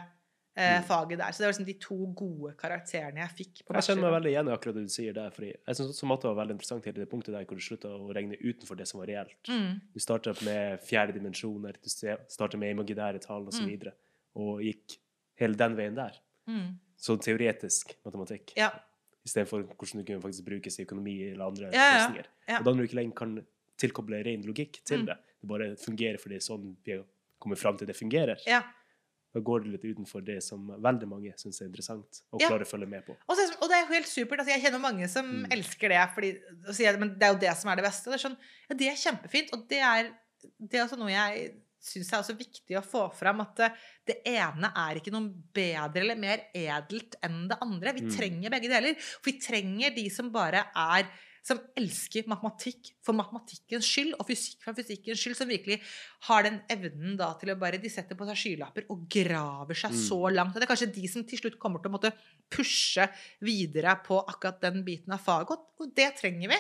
eh, Mm. faget der. Så det var liksom de to gode karakterene jeg fikk. på Jeg kjenner meg veldig igjen i akkurat det du sier der. fordi Jeg synes også matte var veldig interessant helt til det punktet der hvor du slutta å regne utenfor det som var reelt. Mm. Du starta med fjerde dimensjoner, du starta med imaginære tall osv. Mm. Og, så og gikk hele den veien der. Mm. Så teoretisk matematikk. Ja. Istedenfor hvordan du kunne faktisk brukes i økonomi eller andre Ja, ja. løsninger. Ja. Og da når du ikke lenger kan tilkoble ren logikk til Mm. det, det bare fungerer fordi sånn vi kommer fram til det fungerer, ja. Da går det litt utenfor det som veldig mange syns er interessant og Ja. klarer å følge med på. Og, så, og det er jo helt supert. Altså, jeg kjenner mange som Mm. elsker det. Fordi, sier, men det er jo det som er det beste. Det er, sånn, ja, det er kjempefint. Og det er, det er altså noe jeg syns er også viktig å få fram. At det, det ene er ikke noe bedre eller mer edelt enn det andre. Vi Mm. trenger begge deler. For vi trenger de som bare er som elsker matematikk for matematikkens skyld, og fysikk for fysikkens skyld, som virkelig har den evnen da til å bare De setter på seg skylapper og graver seg Mm. så langt. Og det er kanskje de som til slutt kommer til å måtte pushe videre på akkurat den biten av faget. Og- det trenger vi.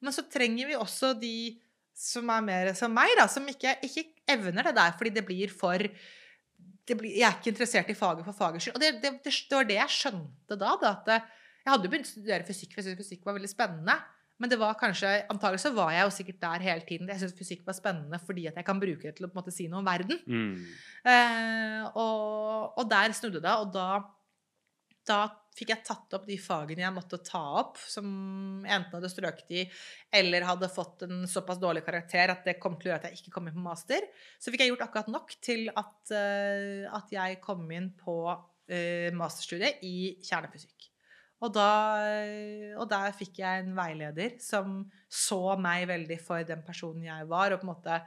Men så trenger vi også de som er mer som meg, da, som ikke, ikke evner det der, fordi det blir for det blir, Jeg er ikke interessert i faget for fagets skyld. Og det, det, det, det var det jeg skjønte da. da at jeg hadde jo begynt å studere fysikk, for jeg syntes fysikk var veldig spennende. Men det var kanskje, antagelig så var jeg jo sikkert der hele tiden. Jeg syntes fysikk var spennende fordi at jeg kan bruke det til å på en måte si noe om verden. Mm. Eh, og, og der snudde det, og da, da fikk jeg tatt opp de fagene jeg måtte ta opp, som enten hadde strøket i, eller hadde fått en såpass dårlig karakter at det kom til å gjøre at jeg ikke kom inn på master. Så fikk jeg gjort akkurat nok til at, eh, at jeg kom inn på uh, masterstudiet i kjernefysikk. Og, da, og der fikk jeg en veileder som så meg veldig for den personen jeg var, og på en måte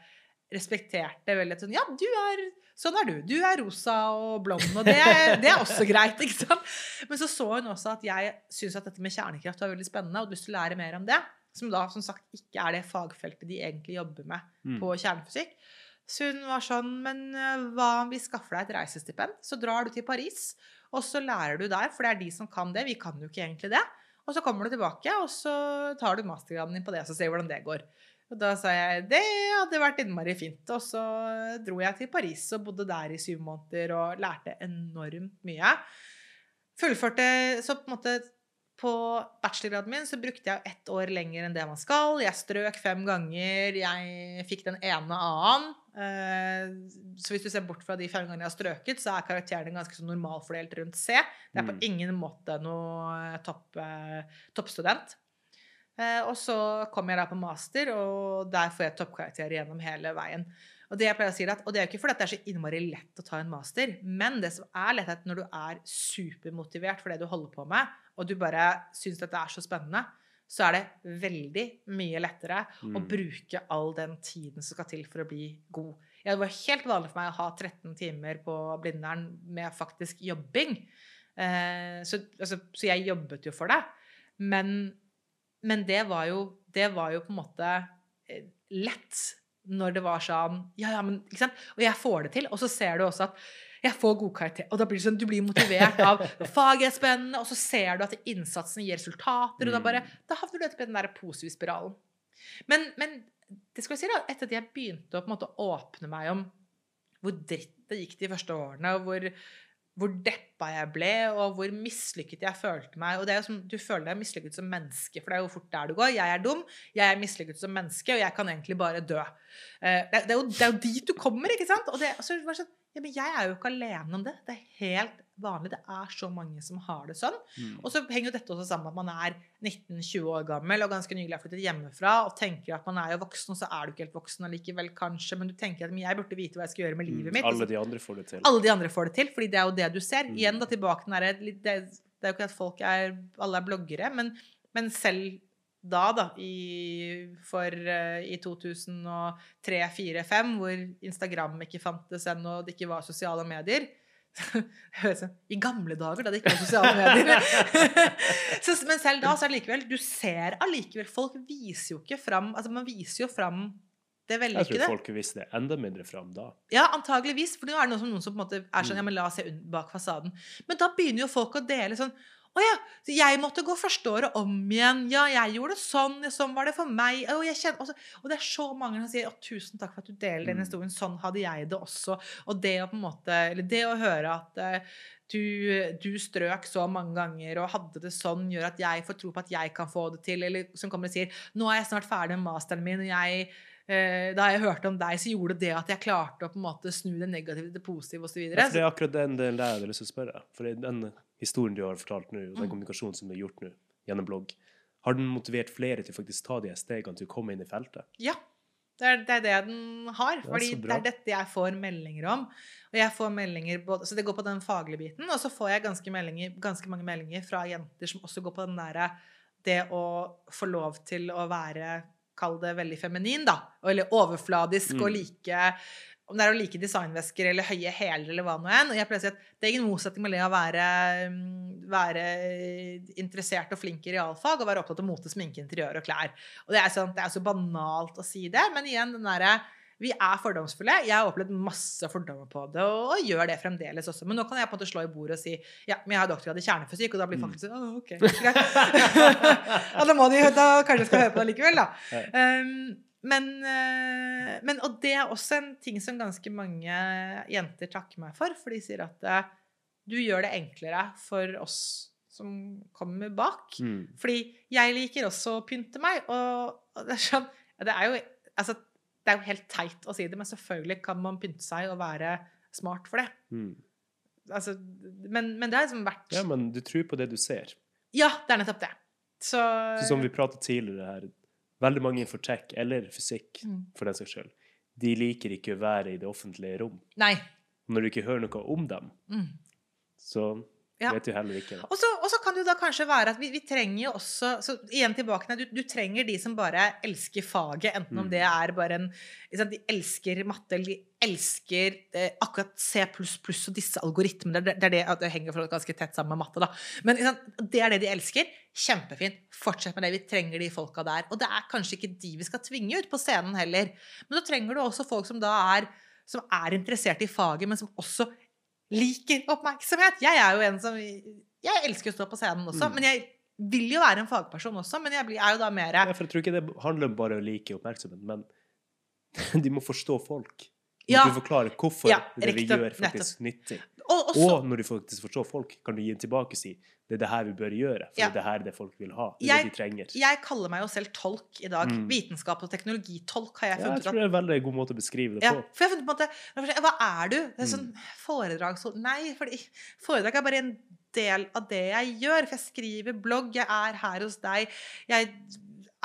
respekterte veldig sånn Ja, du er Sånn er du. Du er rosa og blond, og det, er- det er også greit. ikke sant? Men så så hun også at jeg syns at dette med kjernekraft var veldig spennende, og hadde lyst til å lære mer om det. Som da som sagt ikke er det fagfeltet de egentlig jobber med Mm. på kjernefysikk. Så hun var sånn Men eh, hva om vi skaffer deg et reisestipend? Så drar du til Paris, og så lærer du der, for det er de som kan det. Vi kan jo ikke egentlig det. Og så kommer du tilbake, og så tar du mastergraden din på det, og så ser vi hvordan det går. Og da sa jeg det hadde vært innmari fint. Og så dro jeg til Paris og bodde der i syv måneder og lærte enormt mye. Fullførte så på en måte på bachelorgraden min så brukte jeg ett år lenger enn det man skal. Jeg strøk fem ganger. Jeg fikk den ene A-en. Eh, Så hvis du ser bort fra de fem gangene jeg har strøket, så er karakterene ganske så normalfordelt rundt C. Det er på Mm. ingen måte noe topp, eh, toppstudent. Eh, og så kom jeg da på master, og der får jeg toppkarakterer gjennom hele veien. Og det jeg pleier å si at, og det er jo ikke fordi det er så innmari lett å ta en master, men det som er lett, er at når du er supermotivert for det du holder på med, og du bare syns dette er så spennende, så er det veldig mye lettere å Mm. bruke all den tiden som skal til for å bli god. Ja, det var helt vanlig for meg å ha 13 timer på Blindern med faktisk jobbing. Eh, så, altså, så jeg jobbet jo for det. Men, men det, var jo, det var jo på en måte eh, lett når det var sånn Ja, ja, men ikke sant? Og jeg får det til. Og så ser du også at jeg får god karakter. Og da blir det sånn, du blir motivert av faget er spennende, og så ser du at innsatsen gir resultater, og da bare Da havner du etterpå i den der positive spiralen. Men, men det skal jeg si da, etter at jeg begynte å på en måte åpne meg om hvor dritt det gikk de første årene, og hvor, hvor deppa jeg ble, og hvor mislykket jeg følte meg. Og det er jo som, Du føler deg mislykket som menneske, for det er jo fort der du går. Jeg er dum, jeg er mislykket som menneske, og jeg kan egentlig bare dø. Eh, Det, er, jo, det er jo dit du kommer, ikke sant? Og det, så var det sånn, ja, men jeg er jo ikke alene om det. Det er helt vanlig. Det er så mange som har det sånn. Mm. Og så henger jo dette også sammen med at man er 19-20 år gammel og ganske nylig har flyttet hjemmefra og tenker at man er jo voksen, og så er du ikke helt voksen allikevel, kanskje, men du tenker at men jeg burde vite hva jeg skal gjøre med livet mitt. Mm. Alle de andre får det til. alle de andre får det til, fordi det er jo det du ser. Mm. Igjen da tilbake til den derre- det, det er jo ikke at folk er Alle er bloggere, men, men selv da, da, i, for uh, i 2003-2004-2005, hvor Instagram ikke fantes ennå, og det ikke var sosiale medier I gamle dager, da det ikke var sosiale medier. så, men selv da, så er det likevel Du ser allikevel Folk viser jo ikke fram Altså, man viser jo fram det Jeg vellykkede. tror folk visste det enda mindre fram da. Ja, antageligvis. For nå er det noen som, noen som på en måte er sånn Ja, men la oss se bak fasaden. Men da begynner jo folk å dele sånn Å ja, jeg måtte gå første året om igjen. Ja, jeg gjorde det sånn. Sånn var det for meg. Og, jeg kjenner, og, det er så mange som sier å, tusen takk for at du deler den Mm. historien. Sånn hadde jeg det også. Og det å måte Eller det å høre at eh, du, du strøk så mange ganger og hadde det sånn, gjør at jeg får tro på at jeg kan få det til. Eller som kommer og sier Nå er jeg snart ferdig med masteren min, og jeg eh, da jeg hørte om deg, så gjorde det at jeg klarte å på en måte snu det negative til det positive osv. Ja, for det er akkurat den delen der jeg har lyst til å spørre. For den historien du har fortalt nå, og den Mm. kommunikasjonen som du har gjort nå gjennom blogg, har den motivert flere til faktisk ta de stegene til å komme inn i feltet? Ja. Det er, det er det den har. Ja, fordi det er dette jeg får meldinger om. Og jeg får meldinger både, Så det går på den faglige biten, og så får jeg ganske, ganske mange meldinger fra jenter som også går på den derre Det å få lov til å være Kall det veldig feminin, da. Eller overfladisk og Mm. like om det er å like designvesker eller høye hæler eller hva nå enn. Og jeg pleier å si at det er ingen motsetning mellom det å være, mm, være interessert og flink i realfag og være opptatt av mote, sminke, interiør og klær. Og det er, sånn, det er så banalt å si det, men igjen den derre vi er fordomsfulle. Jeg har opplevd masse fordommer på det, og, og gjør det fremdeles også. Men nå kan jeg på en måte slå i bordet og si ja, men jeg har doktorgrad i kjernefysikk, og da blir Mm. folk sånn Å, ok. greit.» ja, da må de da kanskje jeg skal høre på det likevel, da. Um, men, eh, men Og det er også en ting som ganske mange jenter takker meg for, for de sier at eh, du gjør det enklere for oss som kommer bak. Mm. Fordi jeg liker også å pynte meg, og, og det er sånn Det er jo altså, det er jo helt teit å si det, men selvfølgelig kan man pynte seg og være smart for det. Mm. Altså, men, men det har liksom vært Ja, men du tror på det du ser. Ja, det er nettopp det. Så, Så som vi pratet tidligere her, veldig mange innenfor tech eller fysikk, Mm. for den saks skyld, de liker ikke å være i det offentlige rom. Nei. Når du ikke hører noe om dem, Mm. så Ja. vet du heller ikke. Og så, kan det jo da kanskje være at vi, vi trenger jo også så igjen tilbake du, du trenger de som bare elsker faget, enten om Mm. det er bare en liksom, De elsker matte, eller de elsker eh, akkurat C og disse algoritmene. Det, det er det det henger for ganske tett sammen med matte, da. Men det er det de elsker. Kjempefint. Fortsett med det. Vi trenger de folka der. Og det er kanskje ikke de vi skal tvinge ut på scenen heller. Men da trenger du også folk som da er som er interessert i faget, men som også liker oppmerksomhet. Jeg er jo en som Jeg elsker å stå på scenen også, Mm. men jeg vil jo være en fagperson også. Men jeg blir, er jo da mer Ja, jeg tror ikke det handler om bare å like oppmerksomhet, men de må forstå folk. Ja. Du forklarer hvorfor Ja, det vi gjør, faktisk nyttig. Og, også, Og når du faktisk forstår folk, kan du gi tilbake og si det er det her vi bør gjøre, for Ja. det er det her det folk vil ha. Det Jeg- det de trenger. jeg kaller meg jo selv tolk i dag. Mm. Vitenskap og teknologitolk har jeg Ja, jeg tror det er en veldig god måte å beskrive det Ja, på. for jeg har funnet på en måte Hva er du? Det er sånn Mm. foredrag Nei, fordi foredrag er bare en del av det jeg gjør. For jeg skriver blogg, jeg er her hos deg. Jeg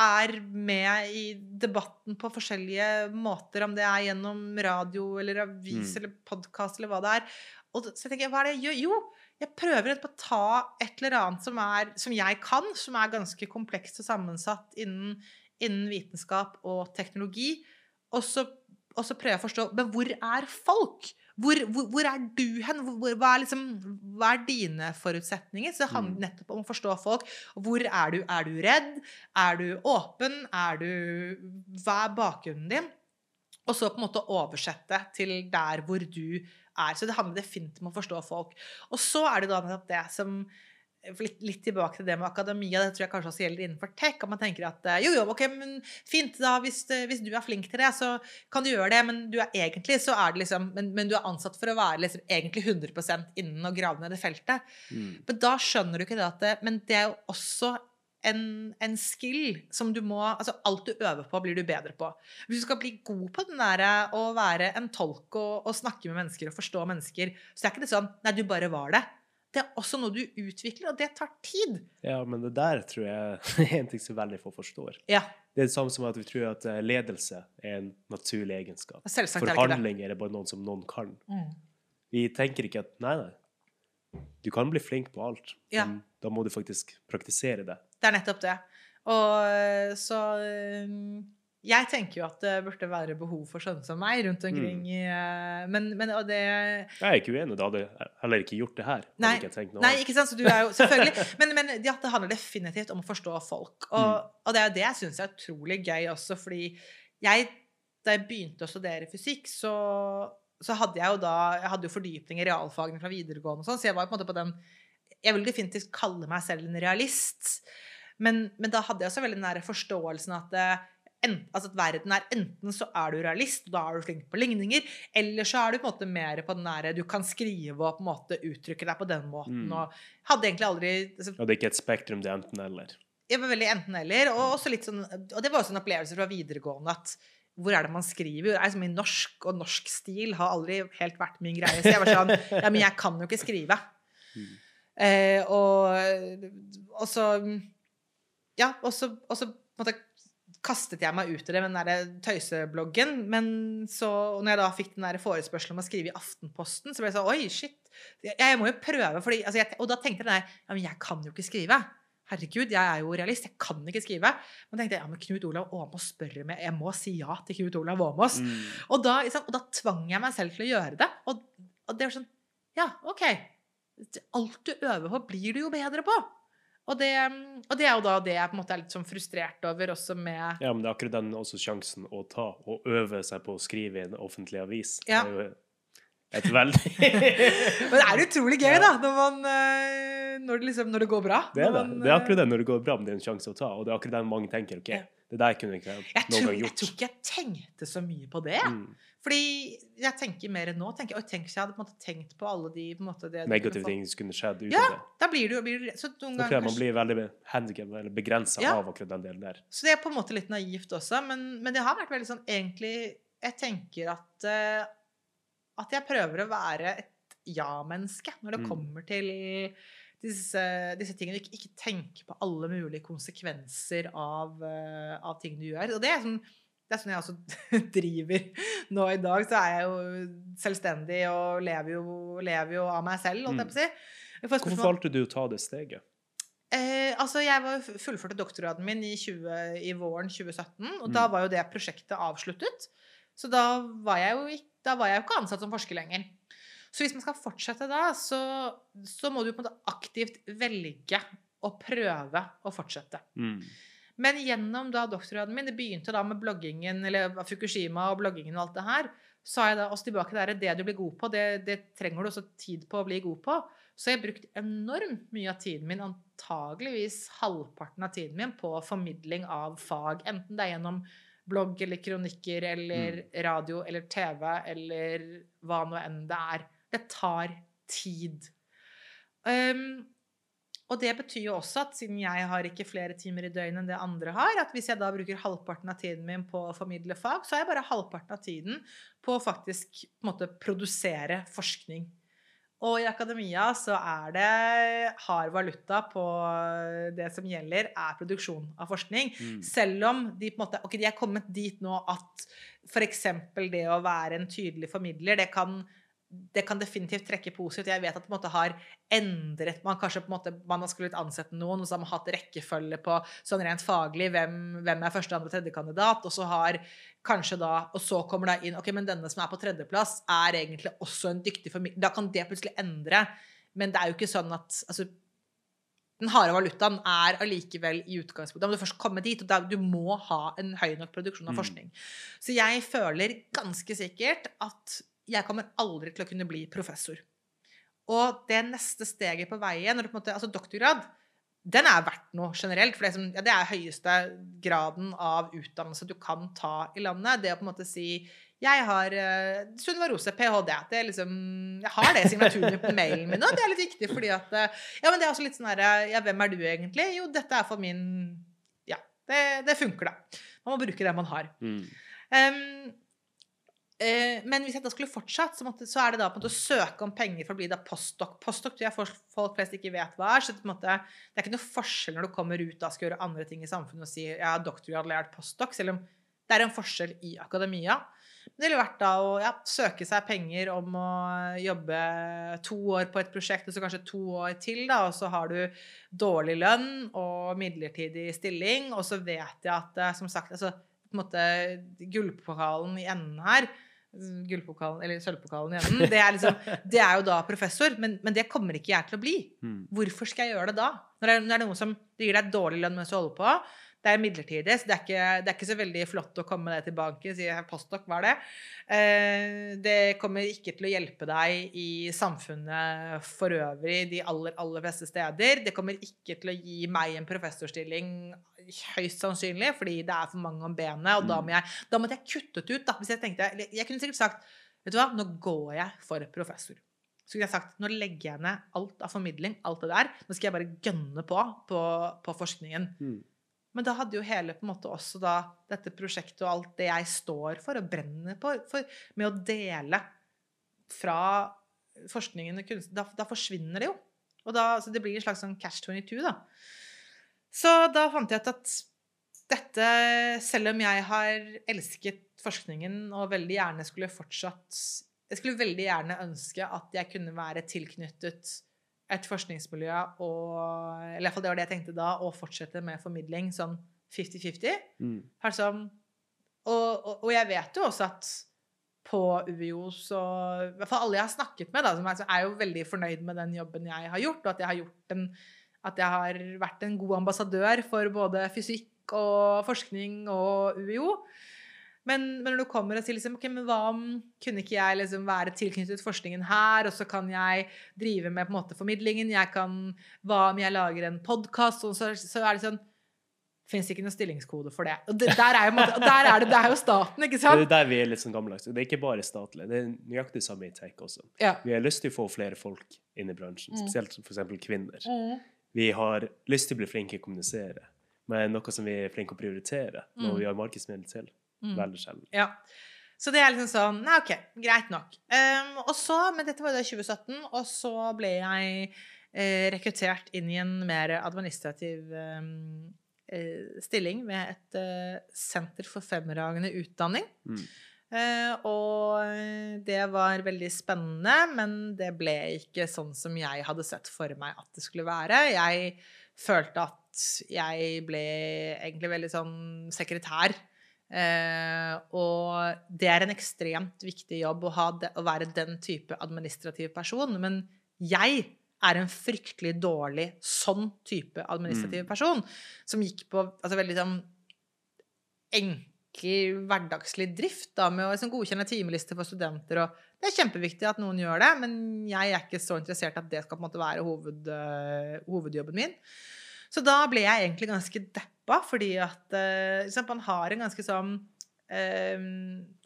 er med i debatten på forskjellige måter, om det er gjennom radio eller avis Mm. eller podkast eller hva det er. Og så tenker jeg, hva er det jeg gjør? Jo, jeg prøver å ta et eller annet som, er, som jeg kan, som er ganske komplekst og sammensatt innen, innen vitenskap og teknologi, og så, og så prøver jeg å forstå Men hvor er folk? Hvor, hvor, hvor er du hen? Hvor, hva, er liksom, hva er dine forutsetninger? Så det handler Mm. nettopp om å forstå folk. Hvor er du? Er du redd? Er du åpen? Er du Hva er bakgrunnen din? Og så på en måte oversette til der hvor du er. Så det handler definitivt om å forstå folk. Og så er det da nettopp det som Litt, litt tilbake til det med akademia. Det tror jeg kanskje også gjelder innenfor tech. At man tenker at eh, jo, jo, ok, men fint, da, hvis, eh, hvis du er flink til det, så kan du gjøre det. Men du er egentlig så er det liksom Men, men du er ansatt for å være liksom egentlig 100 innen å grave ned det feltet. Mm. Men da skjønner du ikke det at det, Men det er jo også en, en skill som du må Altså alt du øver på, blir du bedre på. Hvis du skal bli god på den der eh, å være en tolk og, og snakke med mennesker og forstå mennesker, så er ikke det sånn Nei, du bare var det. Det er også noe du utvikler, og det tar tid. Ja, men det der tror jeg er en ting som veldig få forstår. Ja, Det er det samme som at vi tror at eh, ledelse er en naturlig egenskap. selvsagt ikke det. Er det bare noen som noen kan. Mm. Vi tenker ikke at nei, nei, du kan bli flink på alt, Ja. men da må du faktisk praktisere det. Det er nettopp det. Og eh, så eh, Jeg tenker jo at det burde være behov for sånne som meg rundt omkring i eh, Men, men og det Jeg er ikke uenig, da hadde jeg heller ikke gjort det her. Nei, ikke Nei, ikke sant? Så du er jo selvfølgelig Men, men ja, det handler definitivt om å forstå folk. Og, Mm. og det er jo det jeg syns er utrolig gøy også, fordi jeg Da jeg begynte å studere fysikk, så, så hadde jeg jo da Jeg hadde jo fordypning i realfagene fra videregående og sånn, så jeg var på en måte på den Jeg vil definitivt kalle meg selv en realist. Men, men da hadde jeg også veldig den der forståelsen at det, en, altså at verden er enten så er du realist, da er du flink på ligninger, eller så er du på en måte mer på den nære du kan skrive og på en måte uttrykke deg på den måten. Mm. Og hadde egentlig aldri altså, Og det er ikke et spektrum, det er enten-eller. Jeg var veldig enten-eller. Og sånn Og det var også en opplevelse fra videregående at hvor er det man skriver? Jeg er som i norsk, og norsk stil har aldri helt vært min greie. Så jeg var sånn Ja, men jeg kan jo ikke skrive. Mm. Eh, og, og så Ja, og så, og så på en måte kastet jeg meg ut i det med den der tøysebloggen. Men så, når jeg da fikk den der forespørselen om å skrive i Aftenposten, så ble jeg sånn Oi, shit. Jeg, jeg må jo prøve, fordi altså jeg, Og da tenkte jeg der, ja, men jeg kan jo ikke skrive. Herregud, jeg er jo realist. Jeg kan ikke skrive. Men tenkte jeg, ja, men Knut Olav Åmås spør meg. Jeg må si ja til Knut Olav Åmås. Mm. Og da, og da tvang jeg meg selv til å gjøre det. Og, og det var sånn Ja, OK. Alt du øver på, blir du jo bedre på. Og det, og det er jo da det jeg på en måte er litt sånn frustrert over, også med Ja, men det er akkurat den også sjansen å ta, og øve seg på å skrive i en offentlig avis. Ja. Det er jo et veldig Men det er utrolig gøy, Ja. da, når, man, eh, når, det liksom, når det går bra. Det er det. man, Det er eh, akkurat det når det går bra, men det er en sjanse å ta. Og det er akkurat det mange tenker OK, Ja. det der kunne jeg ikke jeg noen tror, gang jeg tror ikke jeg tenkte så mye på det. Mm. Fordi jeg tenker mer enn nå. tenker, Oi, tenk hvis jeg hadde på en måte tenkt på alle de på en måte, det, Negative ting som kunne skjedd ut Ja, av det. Da blir du, blir du så noen Så ganger man blir veldig handikappet eller begrensa Ja. av akkurat den delen der. Så det er på en måte litt naivt også, men, men det har vært veldig sånn egentlig Jeg tenker at uh, at jeg prøver å være et ja-menneske når det Mm. kommer til disse, disse tingene. Ikke, ikke tenke på alle mulige konsekvenser av, eh, av ting du gjør. Og det er sånn det er sånn jeg også driver nå i dag. Så er jeg jo selvstendig og lever jo, lever jo av meg selv, holdt jeg på å si. Hvorfor valgte du å ta det steget? Eh, altså jeg var fullførte doktorgraden min i, 20, i våren 2017, og da Mm. var jo det prosjektet avsluttet. Så da var jeg jo ikke, da var jeg ikke ansatt som forsker lenger. Så hvis man skal fortsette da, så, så må du på en måte aktivt velge å prøve å fortsette. Mm. Men gjennom da doktorgraden min, det begynte da med bloggingen, eller Fukushima og bloggingen og alt det her, så har jeg da oss tilbake der, det du blir god på, det, det trenger du også tid på å bli god på. Så jeg har brukt enormt mye av tiden min, antageligvis halvparten av tiden min, på formidling av fag. Enten det er gjennom blogg eller kronikker eller radio eller TV eller hva nå enn det er. Det tar tid. Um, og det betyr jo også at siden jeg har ikke flere timer i døgnet enn det andre har, at hvis jeg da bruker halvparten av tiden min på å formidle fag, så har jeg bare halvparten av tiden på å faktisk på måte, produsere forskning. Og i akademia så er det hard valuta på det som gjelder, er produksjon av forskning. Mm. Selv om de på en måte, ok, de er kommet dit nå at f.eks. det å være en tydelig formidler, det kan, det kan definitivt trekke positivt. Jeg vet at det på en har endret Man kanskje på en måte, man har skullet ansette noen, og så har man hatt rekkefølge på sånn rent faglig. Hvem, hvem er første, andre, tredje kandidat? Og så har kanskje da, og så kommer da inn ok, men denne som er på tredjeplass, er egentlig også en dyktig formidler. Da kan det plutselig endre. Men det er jo ikke sånn at altså, den harde valutaen er allikevel i utgangspunktet Da må du først komme dit, og du må ha en høy nok produksjon av Mm. forskning. Så jeg føler ganske sikkert at jeg kommer aldri til å kunne bli professor. Og det neste steget på veien, når du på en måte, altså doktorgrad, den er verdt noe generelt. For det, som, ja, det er høyeste graden av utdannelse du kan ta i landet. Det å på en måte si jeg har uh, Sunniva Rose, ph.d. Det er liksom, jeg har det signaturen på mailen min, og det er litt viktig fordi at eh, Ja, men det er også litt sånn herre Ja, hvem er du egentlig? Jo, dette er for min Ja, det, det funker, da. Man må bruke det man har. Mm. Eh, men hvis jeg da skulle fortsatt, så, måtte, så er det da på en måte å søke om penger for å bli da postdoc. Postdoc tror jeg folk flest ikke vet hva er. så det, måte, det er ikke noe forskjell når du kommer ut da skal gjøre andre ting i samfunnet og si jeg har doktorgrad eller jeg har postdoc, selv om det er en forskjell i akademia. Det ville vært da å ja, søke seg penger om å jobbe to år på et prosjekt, og så kanskje to år til, da, og så har du dårlig lønn og midlertidig stilling, og så vet jeg at, eh, som sagt, altså på en måte gullpokalen i enden her Gullpokalen, eller sølvpokalen i enden. Det er, liksom, det er jo da professor, men, men det kommer ikke jeg til å bli. Mm. Hvorfor skal jeg gjøre det da? Når det er, når det er noen som gir deg dårlig lønn mens du holder på. Det er midlertidig, så det er, ikke, det er ikke så veldig flott å komme med det tilbake og si postdok, er det? Eh, det kommer ikke til å hjelpe deg i samfunnet for øvrig de aller, aller fleste steder. Det kommer ikke til å gi meg en professorstilling høyst sannsynlig, fordi det er for mange om benet, og da, må jeg, da måtte jeg kuttet ut, da. Hvis jeg tenkte Jeg kunne sikkert sagt Vet du hva, nå går jeg for professor. Så kunne jeg sagt nå legger jeg ned alt av formidling, alt det der. Nå skal jeg bare gønne på på, på forskningen. Mm. Men da hadde jo hele på en måte også da dette prosjektet og alt det jeg står for og brenner på, for, med å dele fra forskningen og kunst, da, da forsvinner det jo. Og da, så det blir en slags sånn catch 22, da. Så da fant jeg ut at dette, selv om jeg har elsket forskningen og veldig gjerne skulle fortsatt Jeg skulle veldig gjerne ønske at jeg kunne være tilknyttet et forskningsmiljø og Eller i hvert fall det var det jeg tenkte da, å fortsette med formidling sånn 50-50. Mm. Altså, og, og, og jeg vet jo også at på UiO så I hvert fall alle jeg har snakket med, da, som er, så er jo veldig fornøyd med den jobben jeg har gjort, og at jeg har gjort en at jeg har vært en god ambassadør for både fysikk og forskning og UiO. Men, men når du kommer og sier liksom, ok, men hva om kunne ikke jeg liksom være tilknyttet forskningen her, og så kan jeg drive med på en måte formidlingen, jeg kan, hva om jeg lager en podkast, så, så er det sånn Fins ikke noen stillingskode for det. Og det, der er jo, måte- og der er det, det er jo staten, ikke sant? Det er der vi er litt sånn gammeldags. Det er ikke bare statlig. Det er nøyaktig samme i tech også. Ja. Vi har lyst til å få flere folk inn i bransjen, Mm. spesielt f.eks. kvinner. Mm. Vi har lyst til å bli flinke til å kommunisere, men noe som vi er flinke å prioritere, noe Mm. vi har markedsmiddel til. Mm. Veldig sjelden. Ja. Så det er liksom sånn Nei, OK, greit nok. Um, og så, Men dette var jo da 2017, og så ble jeg eh, rekruttert inn i en mer administrativ um, eh, stilling ved et eh, senter for fremragende utdanning. Mm. Uh, og det var veldig spennende, men det ble ikke sånn som jeg hadde sett for meg at det skulle være. Jeg følte at jeg ble egentlig veldig sånn sekretær. Eh, og det er en ekstremt viktig jobb å, ha det, å være den type administrativ person. Men jeg er en fryktelig dårlig sånn type administrativ Mm. person. Som gikk på altså, veldig sånn enkel, hverdagslig drift da, med å liksom, godkjenne timelister for studenter. Og det er kjempeviktig at noen gjør det, men jeg er ikke så interessert at det skal på en måte være hoved, uh, hovedjobben min. Så da ble jeg egentlig ganske deppa, fordi at liksom, man har en ganske sånn eh,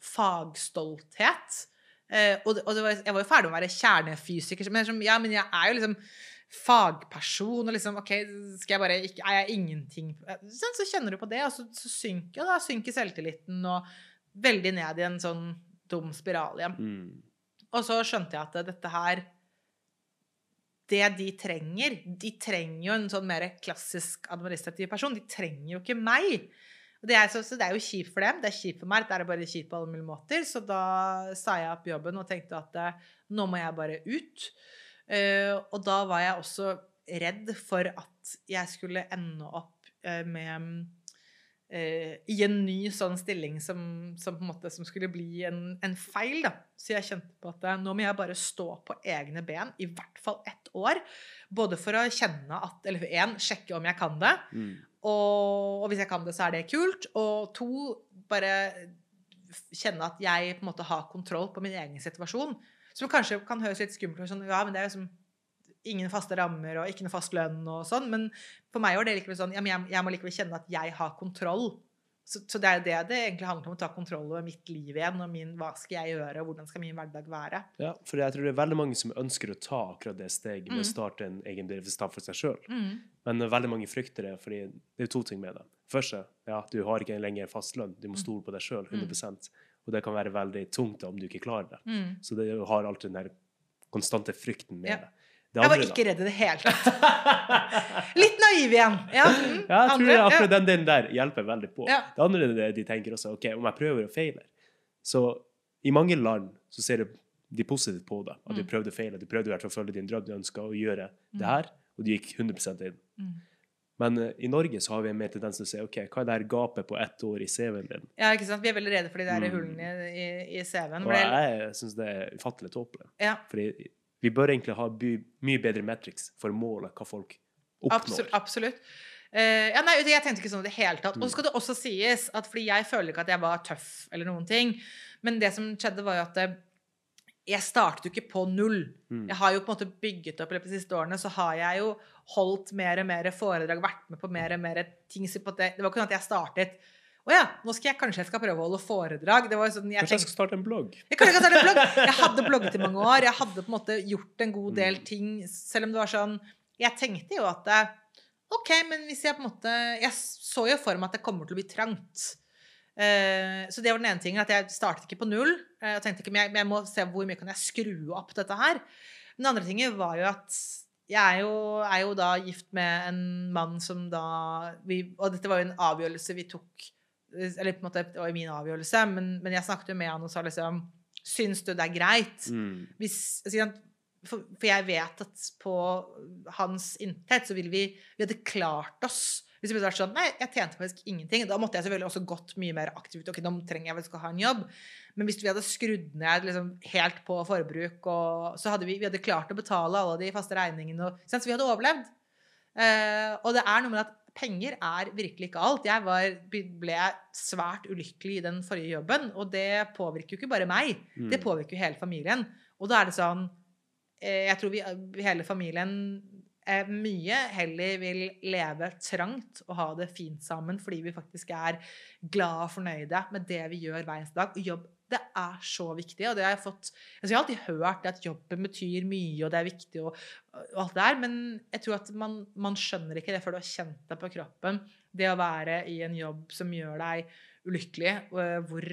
fagstolthet. Eh, og og det var, jeg var jo ferdig med å være kjernefysiker, men, som, ja, men jeg er jo liksom fagperson, og liksom OK, skal jeg bare ikke Er jeg ingenting sånn, Så kjenner du på det, og så, så synker, og da synker selvtilliten og veldig ned i en sånn dum spiral igjen. Mm. Og så skjønte jeg at dette her det de trenger De trenger jo en sånn mer klassisk administrativ person. De trenger jo ikke meg. Det er, så, så det er jo kjipt for dem. Det er kjipt for meg. Det er bare kjipt på alle mulige måter. Så da sa jeg opp jobben og tenkte at eh, nå må jeg bare ut. Uh, og da var jeg også redd for at jeg skulle ende opp uh, med eh, i en ny sånn stilling som, som, på en måte, som skulle bli en, en feil. Da. Så jeg kjente på at eh, nå må jeg bare stå på egne ben i hvert fall ett år. Både for å kjenne at Eller én, sjekke om jeg kan det. Mm. Og, og hvis jeg kan det, så er det kult. Og to, bare kjenne at jeg på en måte har kontroll på min egen situasjon. Som kanskje kan høres litt skummelt ut. Sånn, ja, men det er liksom ingen faste rammer og ikke noe fast lønn og sånn. Men for meg var det likevel sånn ja, jeg, jeg må likevel kjenne at jeg har kontroll. Så, så det er jo det det egentlig handler om, å ta kontroll over mitt liv igjen. og min, Hva skal jeg gjøre, og hvordan skal min hverdag være? Ja, for jeg tror det er veldig mange som ønsker å ta akkurat det steget med Mm. å starte en egen bedrift for seg sjøl. Mm. Men veldig mange frykter det, fordi det er to ting med det. Først ja, du har ikke lenger fast lønn. Du må stole på deg sjøl 100% Og det kan være veldig tungt om du ikke klarer det. Mm. Så det har alltid den der konstante frykten med Ja. det. Jeg var ikke redd i det hele tatt. Litt naiv igjen. Ja, mm. Ja, jeg tror Andre? akkurat den delen der hjelper veldig på. Ja. Det andre er det de tenker også, ok, om jeg prøver og feiler. Så i mange land så ser de positivt på det. At du Mm. prøvde å feile. Du prøvde i hvert fall å følge din drøm. Du ønska å gjøre det her, og du gikk 100 inn. Mm. Men eh, i Norge så har vi en mer tendens til å si ok, hva er det her gapet på ett år i CV-en din? Ja, ikke sant? Vi er veldig redde for de der Mm. hullene i, i CV-en. Og jeg, jeg syns det er ufattelig tåpelig. Ja, Fordi vi bør egentlig ha by, mye bedre metrics for å måle hva folk oppnår. absolutt. absolutt. Uh, ja, nei, jeg tenkte ikke sånn i det hele tatt. Og så skal det også sies at fordi jeg føler ikke at jeg var tøff eller noen ting, men det som skjedde, var jo at eh, jeg startet jo ikke på null. Mm. Jeg har jo på en måte bygget opp i de siste årene, så har jeg jo holdt mer og mer foredrag, vært med på mer og mer ting. Så på det, det var ikke sånn at jeg startet å ja, nå skal jeg kanskje jeg skal prøve å holde foredrag. Det var sånn, jeg Kanskje jeg skal starte en blogg? jeg, kan, jeg, starte en blogg. jeg hadde blogget i mange år. Jeg hadde på en måte gjort en god del Mm. ting, selv om det var sånn Jeg tenkte jo at eh, OK, men hvis jeg på en måte Jeg så jo for meg at det kommer til å bli trangt. Eh, så det var den ene tingen, at jeg startet ikke på null. jeg og tenkte ikke, men jeg, jeg må se hvor mye kan jeg skru opp dette her. Den andre tingen var jo at jeg er jo, er jo da gift med en mann som da vi, Og dette var jo en avgjørelse vi tok Eller på en måte, det var min avgjørelse, men, men jeg snakket jo med han og sa liksom Syns du det er greit? Mm. Hvis, for, for jeg vet at på hans inntekt så ville vi Vi hadde klart oss. Hvis det vært sånn Nei, jeg tjente faktisk ingenting. Da måtte jeg selvfølgelig også gått mye mer aktivt. Ok, nå trenger jeg vel skal ha en jobb. Men hvis vi hadde skrudd ned liksom, helt på forbruk, og, så hadde vi, vi hadde klart å betale alle de faste regningene. Og, så vi hadde overlevd. Eh, og det er noe med at penger er virkelig ikke alt. Jeg var, ble svært ulykkelig i den forrige jobben, og det påvirker jo ikke bare meg. Mm. Det påvirker jo hele familien. Og da er det sånn eh, Jeg tror vi, hele familien eh, mye heller vil leve trangt og ha det fint sammen fordi vi faktisk er glad og fornøyde med det vi gjør hver eneste dag. Og jobb, det er så viktig. Og det har jeg fått altså Jeg har alltid hørt at jobben betyr mye, og det er viktig, og, og alt det der, men jeg tror at man, man skjønner ikke det før du har kjent det på kroppen. Det å være i en jobb som gjør deg ulykkelig, og hvor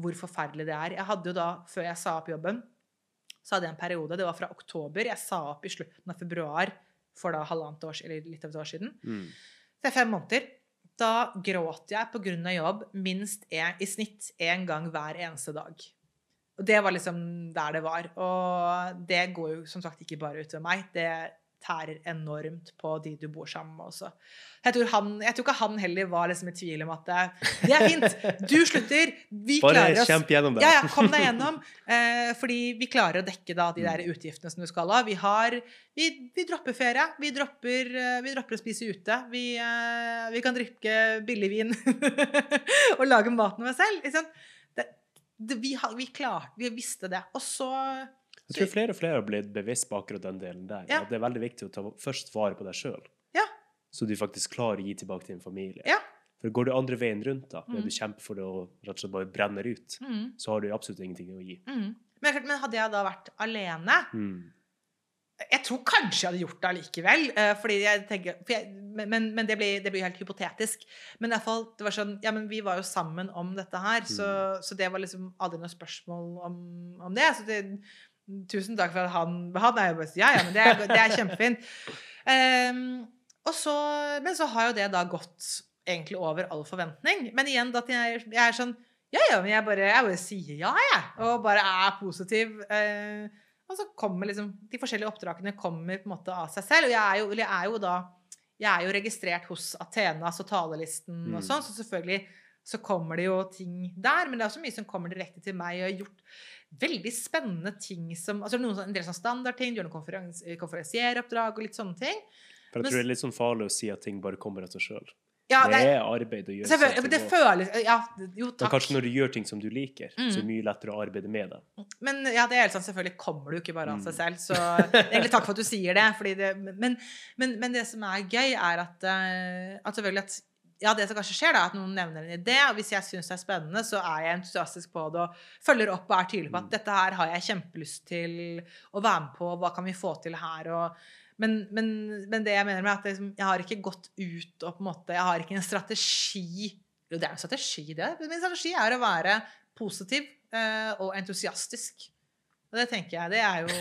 hvor forferdelig det er. Jeg hadde jo da, før jeg sa opp jobben, så hadde jeg en periode, det var fra oktober, jeg sa opp i slutten av februar for da halvannet år, eller litt over et år siden. Mm. Det er fem måneder. Da gråt jeg av jobb minst en, i snitt én gang hver eneste dag. Og det var liksom der det var. Og det går jo som sagt ikke bare utover meg. Det tærer enormt på de du bor sammen med også. Jeg tror, han, jeg tror ikke han heller var liksom i tvil om at det, det er fint, du slutter, vi Bare klarer oss. kjemp gjennom det. Ja, ja, kom deg gjennom. Eh, fordi vi klarer å dekke da, de der utgiftene som du skal ha. Vi, har, vi, vi dropper ferie. Vi dropper, eh, vi dropper å spise ute. Vi, eh, vi kan drikke billig vin og lage maten vår selv. Det, det, vi, vi klar, Vi visste det. Og så Jeg tror flere og flere har blitt bevisst på akkurat den delen der. Ja. At det er veldig viktig å ta først vare på deg sjøl, Ja. så du faktisk klarer å gi tilbake til din familie. Ja. For går du andre veien rundt, da, Mm. du kjemper for det og rett og slett bare brenner ut, mm, så har du absolutt ingenting å gi. mm. Men, men hadde jeg da vært alene Mm. Jeg tror kanskje jeg hadde gjort det allikevel. eh, fordi jeg tenker, jeg, men men, det, blir, det blir helt hypotetisk. Men i fall, det var sånn, ja, men vi var jo sammen om dette her, så, så det var liksom aldri noe spørsmål om, om det. Så det, Tusen takk for at han Han er jo bare Ja, ja, men det er, det er kjempefint. Um, og så, men så har jo det da gått egentlig over all forventning. Men igjen, da jeg, jeg er sånn Ja, ja, men jeg bare, jeg bare sier ja, jeg. Og bare er positiv. Uh, og så kommer liksom De forskjellige oppdragene kommer på en måte av seg selv. Og jeg er jo, jeg er jo da Jeg er jo registrert hos Athenas og talelisten og Mm. sånn, så selvfølgelig så kommer det jo ting der. Men det er også mye som kommer direkte til meg. Og jeg har gjort veldig spennende ting som altså noen, sånn- En del sånn standardting, du gjør noen konferans, konferansieroppdrag og litt sånne ting. For jeg tror det er litt sånn farlig å si at ting bare kommer av seg sjøl. Ja, Det er arbeid å gjøre seg sånne det føles Ja, jo, Men kanskje når du gjør ting som du liker, så er det Mm. mye lettere å arbeide med det. Men ja, det er helt sant. Selvfølgelig kommer du ikke bare av Mm. seg selv. Så egentlig takk for at du sier det. Det men, men, men det som er gøy, er at, eh, at selvfølgelig at ja, det som kanskje skjer, da, at noen nevner en idé, og hvis jeg syns det er spennende, så er jeg entusiastisk på det og følger opp og er tydelig på at Mm. dette her har jeg kjempelyst til å være med på, hva kan vi få til her? og men, men, men det jeg mener med at jeg, liksom, jeg har ikke gått ut og på en måte Jeg har ikke en strategi Jo, det er en strategi, det. Min strategi er å være positiv eh, og entusiastisk. Og det tenker jeg, det er jo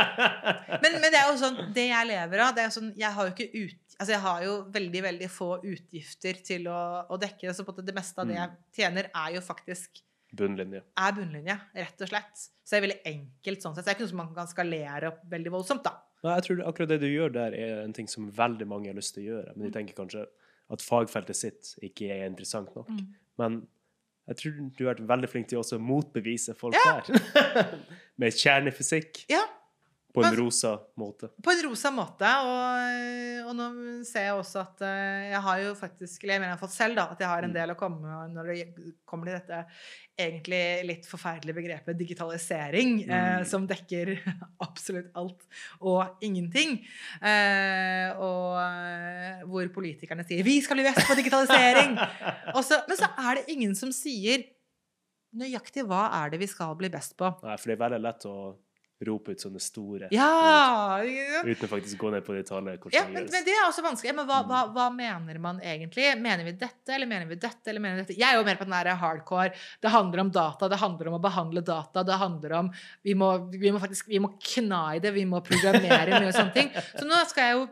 men, men det er jo sånn, det jeg lever av det er sånn, Jeg har jo ikke ut, altså jeg har jo veldig veldig få utgifter til å, å dekke. Så det meste av det jeg tjener, er jo faktisk Bunnlinje. er bunnlinje, rett og slett. Så det er veldig enkelt sånn sett. Så det er ikke noe som man kan skalere opp veldig voldsomt, da. Nei, jeg tror akkurat det du gjør der, er en ting som veldig mange har lyst til å gjøre. Mm. Men de tenker kanskje at fagfeltet sitt ikke er interessant nok. Mm. Men jeg tror du har vært veldig flink til å motbevise folk Ja. der. Med kjernefysikk Ja, på en rosa måte. På en rosa måte. Og, og nå ser jeg også at eh, jeg har jo faktisk Eller jeg mener jeg har fått selv, da, at jeg har en Mm. del å komme med når det kommer til dette egentlig litt forferdelige begrepet digitalisering, eh, Mm. som dekker absolutt alt og ingenting. Eh, og eh, hvor politikerne sier 'Vi skal bli best på digitalisering'! Også, men så er det ingen som sier nøyaktig hva er det vi skal bli best på. Nei, for det er veldig lett å rope ut sånne store Ja! sant? uten å faktisk gå ned på detaljer. Ja, men, men det er også vanskelig. Men hva, hva, hva mener man egentlig? Mener vi dette, eller mener vi dette, eller mener vi dette? Jeg er jo mer på den der hardcore. Det handler om data, det handler om å behandle data, det handler om Vi må, vi må faktisk vi må kna i det, vi må programmere mye sånne ting. Så nå skal jeg jo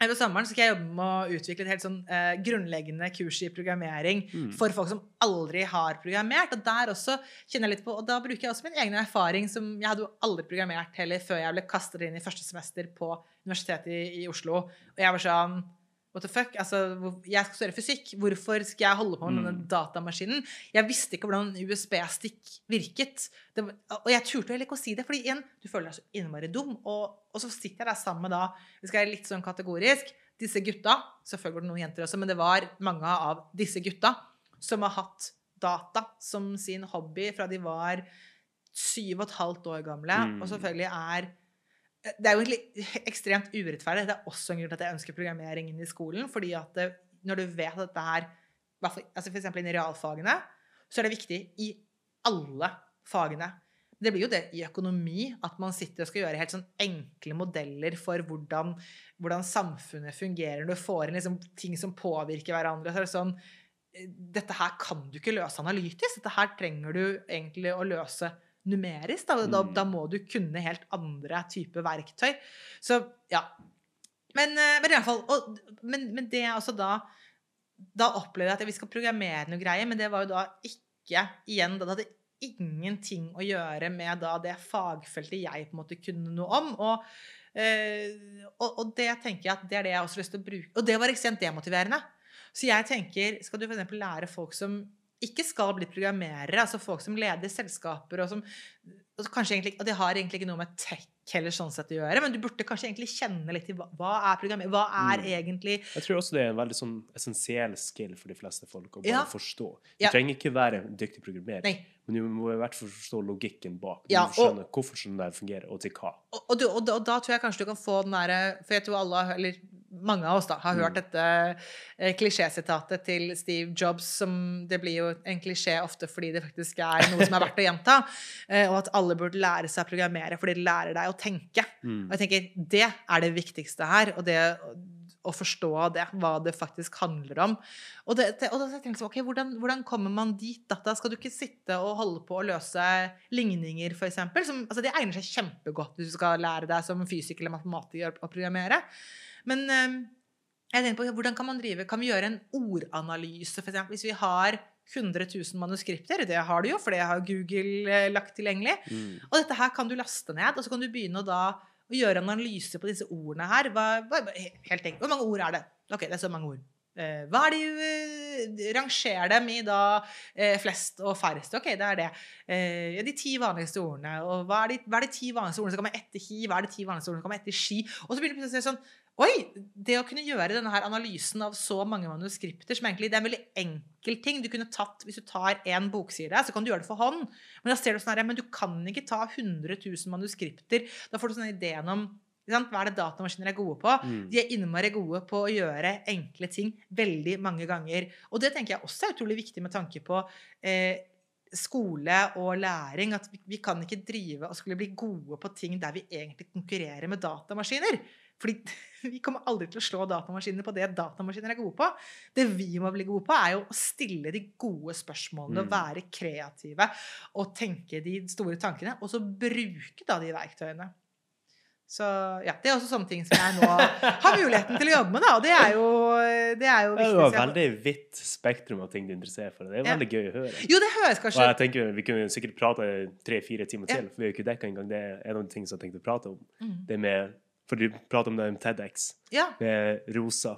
her på sommeren skal jeg jobbe med å utvikle et helt sånn eh, grunnleggende kurs i programmering Mm. for folk som aldri har programmert. Og der også kjenner jeg litt på, og da bruker jeg også min egen erfaring som Jeg hadde jo aldri programmert heller før jeg ble kastet inn i første semester på Universitetet i, i Oslo. Og jeg var sånn What the fuck? Altså, jeg skal studere fysikk. Hvorfor skal jeg holde på med Mm. denne datamaskinen? Jeg visste ikke hvordan en USB-stikk virket. Det, var- og jeg turte heller ikke å si det, fordi igjen, du føler deg så innmari dum. Og, og så sitter jeg der sammen med da Vi skal være litt sånn kategorisk. Disse gutta, selvfølgelig var det noen jenter også, men det var mange av disse gutta som har hatt data som sin hobby fra de var syv og et halvt år gamle, Mm. og selvfølgelig er Det er jo egentlig ekstremt urettferdig. Det er også en grunn til at jeg ønsker programmering inn i skolen. fordi at det, når du vet at dette her altså eksempel innen realfagene, så er det viktig i alle fagene. Det blir jo det i økonomi, at man sitter og skal gjøre helt sånn enkle modeller for hvordan, hvordan samfunnet fungerer. Du får inn liksom ting som påvirker hverandre. Så er det sånn eh, Dette her kan du ikke løse analytisk. Dette her trenger du egentlig å løse numerisk. Da, da, Mm. da må du kunne helt andre typer verktøy. Så ja. Men, eh, men i hvert fall og, men, men det er også da Da opplevde jeg at vi skal programmere noe greier, men det var jo da ikke igjen da Det hadde ingenting å gjøre med da det fagfeltet jeg på en måte kunne noe om. Og, eh, og, og det tenker jeg at det er det jeg også har lyst til å bruke. Og det var ekstremt demotiverende. Så jeg tenker, skal du f.eks. lære folk som ikke skal bli programmerere, altså folk som leder selskaper, og som og kanskje egentlig, og det har egentlig ikke noe med tech heller sånn sett å gjøre, men du burde kanskje egentlig kjenne litt til hva, hva er programmering, hva er Mm. egentlig Jeg tror også det er en veldig sånn essensiell skill for de fleste folk å bare Ja. forstå. Du Ja. trenger ikke være en dyktig programmerer, Nei. men du må i hvert fall forstå logikken bak. Du Ja, må skjønne hvorfor sånn der fungerer, og til hva. Og, og, du, og, da, og da tror jeg kanskje du kan få den derre For jeg tror alle, har- eller mange av oss, da, har Mm. hørt dette eh, klisjésitatet til Steve Jobs, som det blir jo en klisjé ofte fordi det faktisk er noe som er verdt å gjenta, eh, og at alle burde lære seg å programmere fordi det lærer deg å tenke. Mm. Og jeg tenker, det er det viktigste her. Og det, å forstå det, hva det faktisk handler om. Og, det, og da tenkte jeg ok, hvordan, hvordan, kommer man dit? Da? da skal du ikke sitte og holde på å løse ligninger, f.eks. Altså, det egner seg kjempegodt hvis du skal lære deg som fysiker eller matematiker å programmere. Men um, jeg tenker på, hvordan kan man drive Kan vi gjøre en ordanalyse, f.eks. Hvis vi har 100 000 manuskripter. Det har du jo, for det har Google eh, lagt tilgjengelig. Mm. Og dette her kan du laste ned, og så kan du begynne å da å gjøre en analyse på disse ordene her. Hva, hva, helt enkelt. Hvor mange ord er det? Ok, det er så mange ord. Eh, hva er de uh, Ranger dem i da eh, flest og færrest. Ok, det er det. Eh, de ti vanligste ordene. Og hva er de, hva er de ti vanligste ordene som kommer etter hi? Hva er de ti vanligste ordene som kommer etter ski? Og så begynner du plutselig sånn Oi! Det å kunne gjøre denne her analysen av så mange manuskripter som egentlig, Det er en veldig enkel ting. Du kunne tatt, Hvis du tar én bokside, så kan du gjøre det for hånd. Men da ser du sånn her, men du kan ikke ta 100 000 manuskripter. Da får du sånn ideen om hva er det datamaskiner er gode på? Mm. De er innmari gode på å gjøre enkle ting veldig mange ganger. Og det tenker jeg også er utrolig viktig med tanke på eh, skole og læring. At vi, vi, kan ikke drive og skulle bli gode på ting der vi egentlig konkurrerer med datamaskiner. Fordi vi kommer aldri til å slå datamaskiner på det datamaskiner er gode på. Det vi må bli gode på, er jo å stille de gode spørsmålene, mm. være kreative og tenke de store tankene. Og så bruke da de verktøyene. Så ja, Det er også sånne ting som jeg nå har muligheten til å jobbe med. da, og Det er jo, det er jo viktig. Det et veldig vidt spektrum av ting du interesserer for. Det er veldig ja. gøy å høre. Jo, det høres kanskje... Og jeg tenker Vi kunne sikkert prate tre-fire timer til, ja. for vi har jo ikke dekka engang. Det er en av de tingene som jeg tenkte å prate om. Mm. Det med for du prater om det med TEDX, ja. med rosa,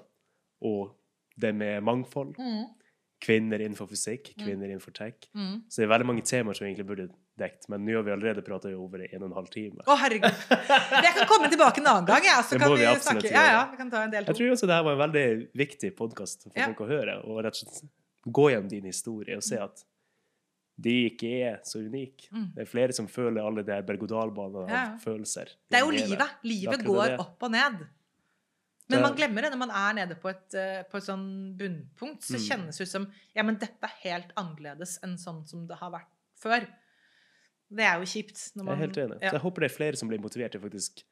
og det med mangfold. Mm. Kvinner innenfor fysikk, mm. kvinner mm. innenfor tech. Mm. Så det er veldig mange temaer som egentlig burde dekt, men nå har vi allerede prata i over en og en halv time. Å, herregud. Jeg kan komme tilbake en annen gang, ja, så det kan vi, vi snakke. Ja, ja, vi kan ta en del to. Jeg tror også det her var en veldig viktig podkast for folk å høre, og rett og slett gå gjennom din historie og se at de ikke er så unike. Mm. Det er flere som føler alle de berg-og-dal-banene av ja. følelser. Det er jo livet. Livet går opp og ned. Men man glemmer det når man er nede på et, eh, på et sånn bunnpunkt. Så mm. kjennes det ut som ja, men dette er helt annerledes enn sånn som det har vært før. Det er jo kjipt. Man, jeg er helt enig. Ja. Så jeg håper det er flere som blir motivert til faktisk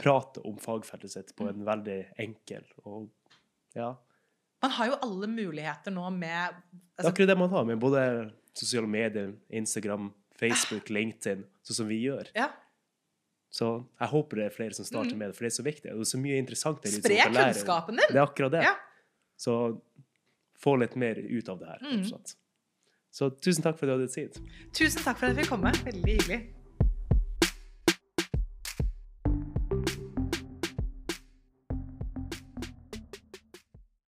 prate om fagfeltet sitt på mm. en veldig enkel og ja. Man har jo alle muligheter nå med altså, Det er akkurat det man har med både sosiale medier, Instagram, Facebook, LinkedIn, sånn som vi gjør. Ja. Så jeg håper det er flere som starter mm. med det, for det er så viktig. Det er så mye interessant. Spre kunnskapen din! Det er akkurat det. Ja. Så få litt mer ut av det her. Mm. Så tusen takk for at du hadde tid. Tusen takk for at jeg fikk komme. Veldig hyggelig.